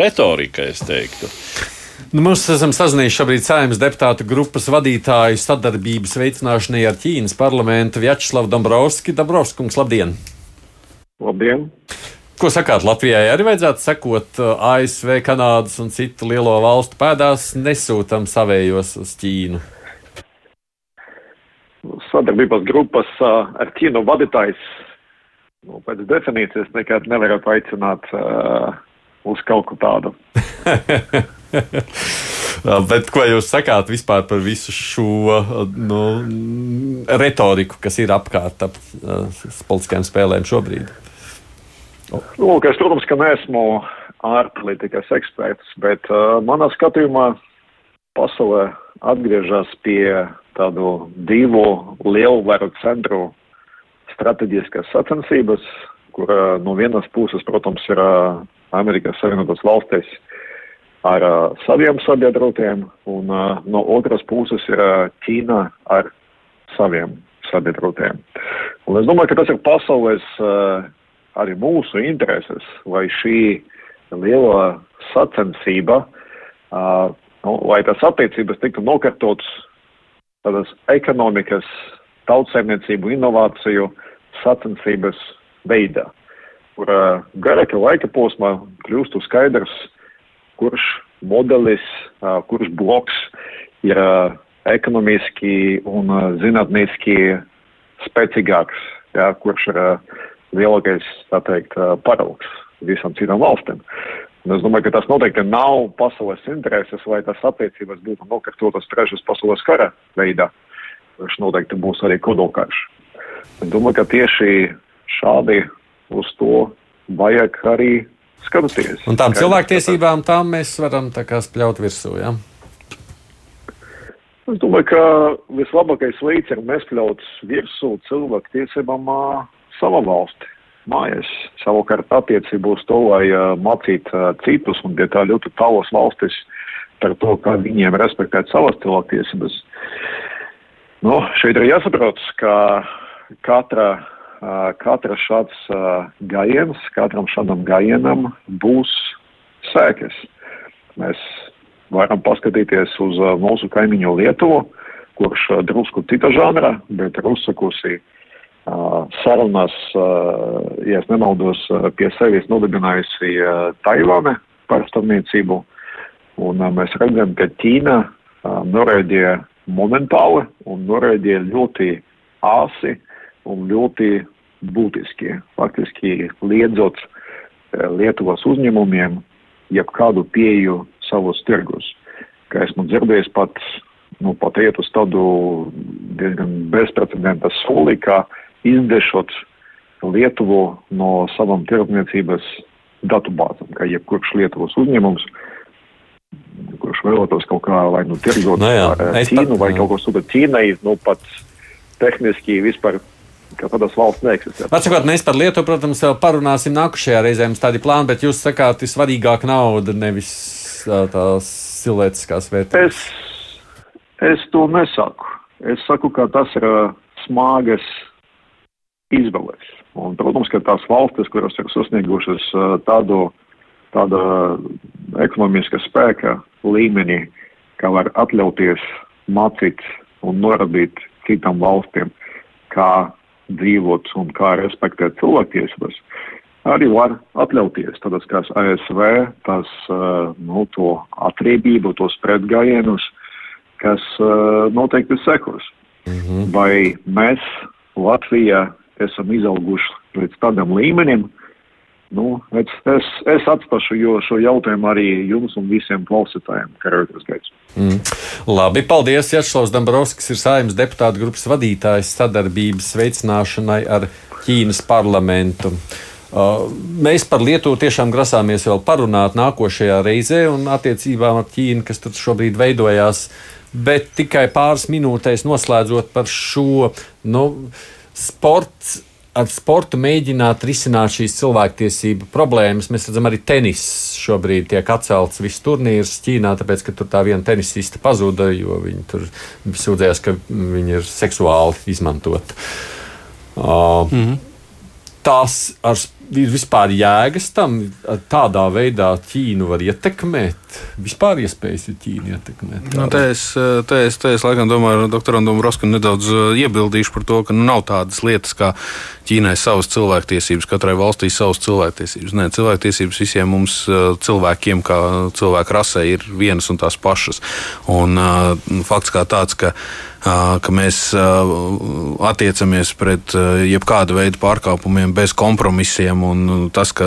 retorika, es teiktu. Nu, mēs esam sazinājušies šobrīd Saimnes deputātu grupas vadītāju sadarbības veicināšanai ar Ķīnas parlamentu Vjačeslavu Dombrovski. Dombrovskungs, labdien! Labdien! Ko sakāt, Latvijai arī vajadzētu sekot uh, ASV, Kanādas un citu lielo valstu pēdās, nesūtam savējos uz Ķīnu? Sadarbības grupas uh, ar Ķīnu vadītājs nu, pēc definīcijas nekad nevarētu aicināt uh, uz kaut ko tādu. Bet ko jūs sakāt vispār par visu šo nu, retoriku, kas ir apkārt ap uh, politiskajām spēlēm šobrīd? Lūk, es, protams, ka neesmu ārpolitikas eksperts, bet uh, manā skatījumā pasaulē atgriežas pie tādu divu lielvaru centru strateģiskas sacensības, kur uh, no vienas puses, protams, ir uh, Amerikas Savienotās valstīs ar uh, saviem sabiedrotiem, un uh, no otras puses ir uh, Ķīna ar saviem sabiedrotiem. Un es domāju, ka tas ir pasaules uh, arī mūsu intereses, lai šī liela sacensība, uh, nu, lai tas attiecības tiktu nokārtotas tādas ekonomikas, tautsēmniecību, inovāciju sacensības veidā, kur uh, garāka laika posmā kļūstu skaidrs, kurš modelis, kurš bloks ir ekonomiski un zinātniski spēcīgāks, jā, kurš ir lielākais, tā teikt, paraugs visam citām valstīm. Un es domāju, ka tas noteikti nav pasaules intereses, lai tas attiecības būtu nokārtotas trešas pasaules kara veidā, kurš noteikti būs arī kodolkarš. Es domāju, ka tieši šādi uz to vajag arī skatīties. Un tām cilvēktiesībām tām mēs varam tā kā spļaut virsū. Ja? Es domāju, ka vislabākais veids ir nespļaut virsū cilvēku tiesībām savā valstī. Mājas savukārt attiecībā uz to, lai uh, mācītu uh, citus un pie tā ļoti tālos valstis par to, kā viņiem respektēt savas cilvēktiesības. Nu, šeit ir jāsaprot, ka katra, katra šāds gājiens, katram šādam gājienam būs sēkas. Mēs varam paskatīties uz mūsu kaimiņu Lietuvu, kurš drusku cita žanra, bet ir uzsakusi sarunas, ja es nemaldos, pie sevis nodibinājusi Taivāne par starpniecību. Un mēs redzam, ka Ķīna noraidīja momentāli un noraidīja ļoti āsi un ļoti būtiski, faktiski liedzot uh, Lietuvas uzņēmumiem jebkādu pieju savos tirgus. Kā esmu dzirdējis, pat, nu, pat iet uz tādu diezgan bezprecedenta soli, kā izdešot Lietuvu no savam tirdzniecības datubāzam, kā jebkurš Lietuvas uzņēmums, kurš vēlētos kaut kā vai nu tirgot Nu jā, es Ķīnu pat- vai jā. kaut ko sūtīt Ķīnai, nu pat tehniski vispār, kā tādas valsts neeksistē. Atsakot, mēs par Lietuvu, protams, parunāsim nākamajā reizē. Mums tādi plāni, bet jūs sakāt, ir svarīgāk nauda, nevis tās cilvēciskās vērtības. Es, es to nesaku. Es saku, ka tas ir smagas izvēles. Un, protams, ka tās valstis, kuras ir sasniegušas tādu, tāda ekonomiska spēka līmeni, ka var atļauties mācīt un norādīt citām valstīm, kā dzīvot un kā respektēt cilvēktiesības, arī var atļauties tādas kā ASV, tas, uh, nu, to atriebību, tos pretgājienus, kas uh, noteikti sekos. -hmm. Vai mēs Latvijā esam izauguši līdz tādam līmenim, nu, es, es, es atstāšu jo, šo jautājumu arī jums un visiem klausītājiem, kā redzēs gaits. Mm. Labi, paldies. Jašlovs Dombrovskis ir saimnes deputāta grupas vadītājs sadarbības veicināšanai ar Ķīnas parlamentu. Uh, mēs par Lietuvu tiešām grasāmies vēl parunāt nākošajā reizē un attiecībām ar Ķīnu, kas tur šobrīd veidojās. Bet tikai pāris minūtēs noslēdzot par šo nu, sports. Ar sportu mēģināt risināt šīs cilvēktiesību problēmas. Mēs redzam, arī tenis šobrīd tiek atcelts viss turnīrs Ķīnā, tāpēc, ka tur tā viena tenisiste pazuda, jo viņi tur sūdzējās, ka viņi ir seksuāli izmantoti. Uh, mm -hmm. Tās ar, ir vispār jēgas tam, tādā veidā Ķīnu var ietekmēt. Vispār iespējas ir Ķīnu ietekmēt. Nu, te, es, te, es, te es laikam domāju, doktoram Dombrovskam nedaudz uh, iebildīšu par to, ka nu, nav tādas lietas kā Ķīnai savas cilvēktiesības, katrai valstī savas cilvēktiesības. Nē, cilvēktiesības visiem mums uh, cilvēkiem, kā cilvēku rasē, ir vienas un tās pašas. Un, fakts kā tāds, ka ka mēs attiecamies pret jebkādu veidu pārkāpumiem bez kompromisiem, un uh, tas, ka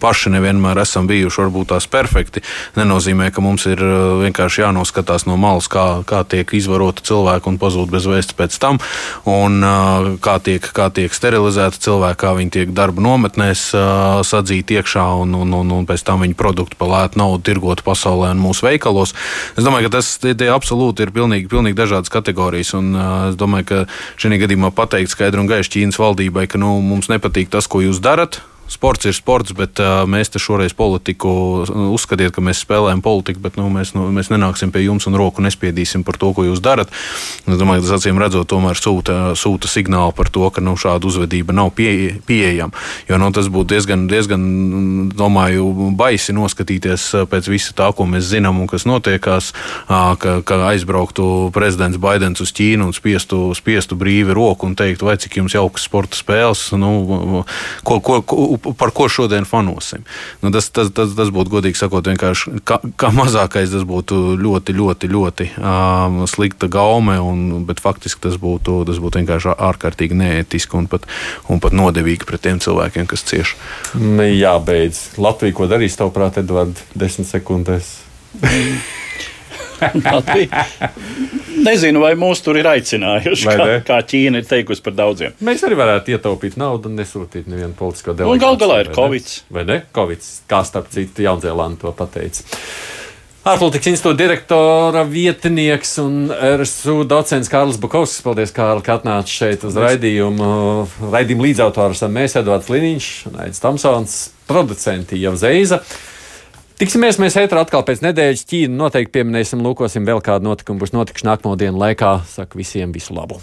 paši nevienmēr esam bijuši varbūt tās perfekti, nenozīmē, ka mums ir vienkārši jānoskatās no malas, kā, kā tiek izvarota cilvēka un pazūd bez vēsts pēc tam, un kā tiek, kā tiek sterilizēta cilvēka, kā viņi tiek darba nometnēs sadzīti iekšā, un, un, un, un pēc tam viņa produktu par lētu naudu tirgot pasaulē un mūsu veikalos. Es domāju, ka tas tie, tie absolūti ir pilnīgi, pilnīgi dažādas kategorijas. Un, uh, es domāju, ka šī gadījumā pateikt skaidri un gaiši Ķīnas valdībai, ka nu, mums nepatīk tas, ko jūs darat. Sports ir sports, bet uh, mēs te šoreiz politiku uzskatiet, ka mēs spēlējam politiku, bet nu, mēs, nu, mēs nenāksim pie jums un roku nespiedīsim par to, ko jūs darat. Es domāju, ka tas acīm redzot, tomēr sūta, sūta signālu par to, ka nu, šāda uzvedība nav pie, pieejama. Jo nu, tas būtu diezgan, diezgan, domāju, baisi noskatīties pēc visa tā, ko mēs zinām un kas notiekās, ka, ka aizbrauktu prezidents Baidens uz Ķīnu un spiestu, spiestu brīvi roku un teiktu, vai cik jums jaukas sporta spēles, nu, ko, ko, ko, par ko šodien fanosim. Nu, tas, tas, tas, tas būtu godīgi sakot, vienkārši kā, kā mazākais tas būtu ļoti, ļoti, ļoti um, slikta gaume, un, bet faktiski tas būtu, tas būtu vienkārši ārkārtīgi neētiski un pat, un pat nodevīgi pret tiem cilvēkiem, kas cieš. Mm, Jābeidz. Latvija, ko darīs, tavuprāt, Edvards, desmit sekundēs? Nezinu, vai mūs tur ir aicinājuši, Vai kā, ne? kā Ķīna ir teikusi par daudziem. Mēs arī varētu ietaupīt naudu un nesūtīt nevienu politisko delegāciju. gal galā ir? Covids. Vai ne? Covid, kā starp citu Jaunzēlanda to pateica. Ārpolitikas institūta direktora vietnieks un RSU docents Kārlis Bukovskis. Paldies, Kārli, ka atnāci šeit uz raidījumu. Raidījumu līdzautors esam mēs, Edvards Liniņš un Aits Tamsons, producenti jau Zeiza. Tiksimies mēs ētrā atkal pēc nedēļas. Ķīnu noteikti pieminēsim, lūkosim vēl kādu notikumu, būs notikuši nākamo dienu laikā. Saku visiem visu labu!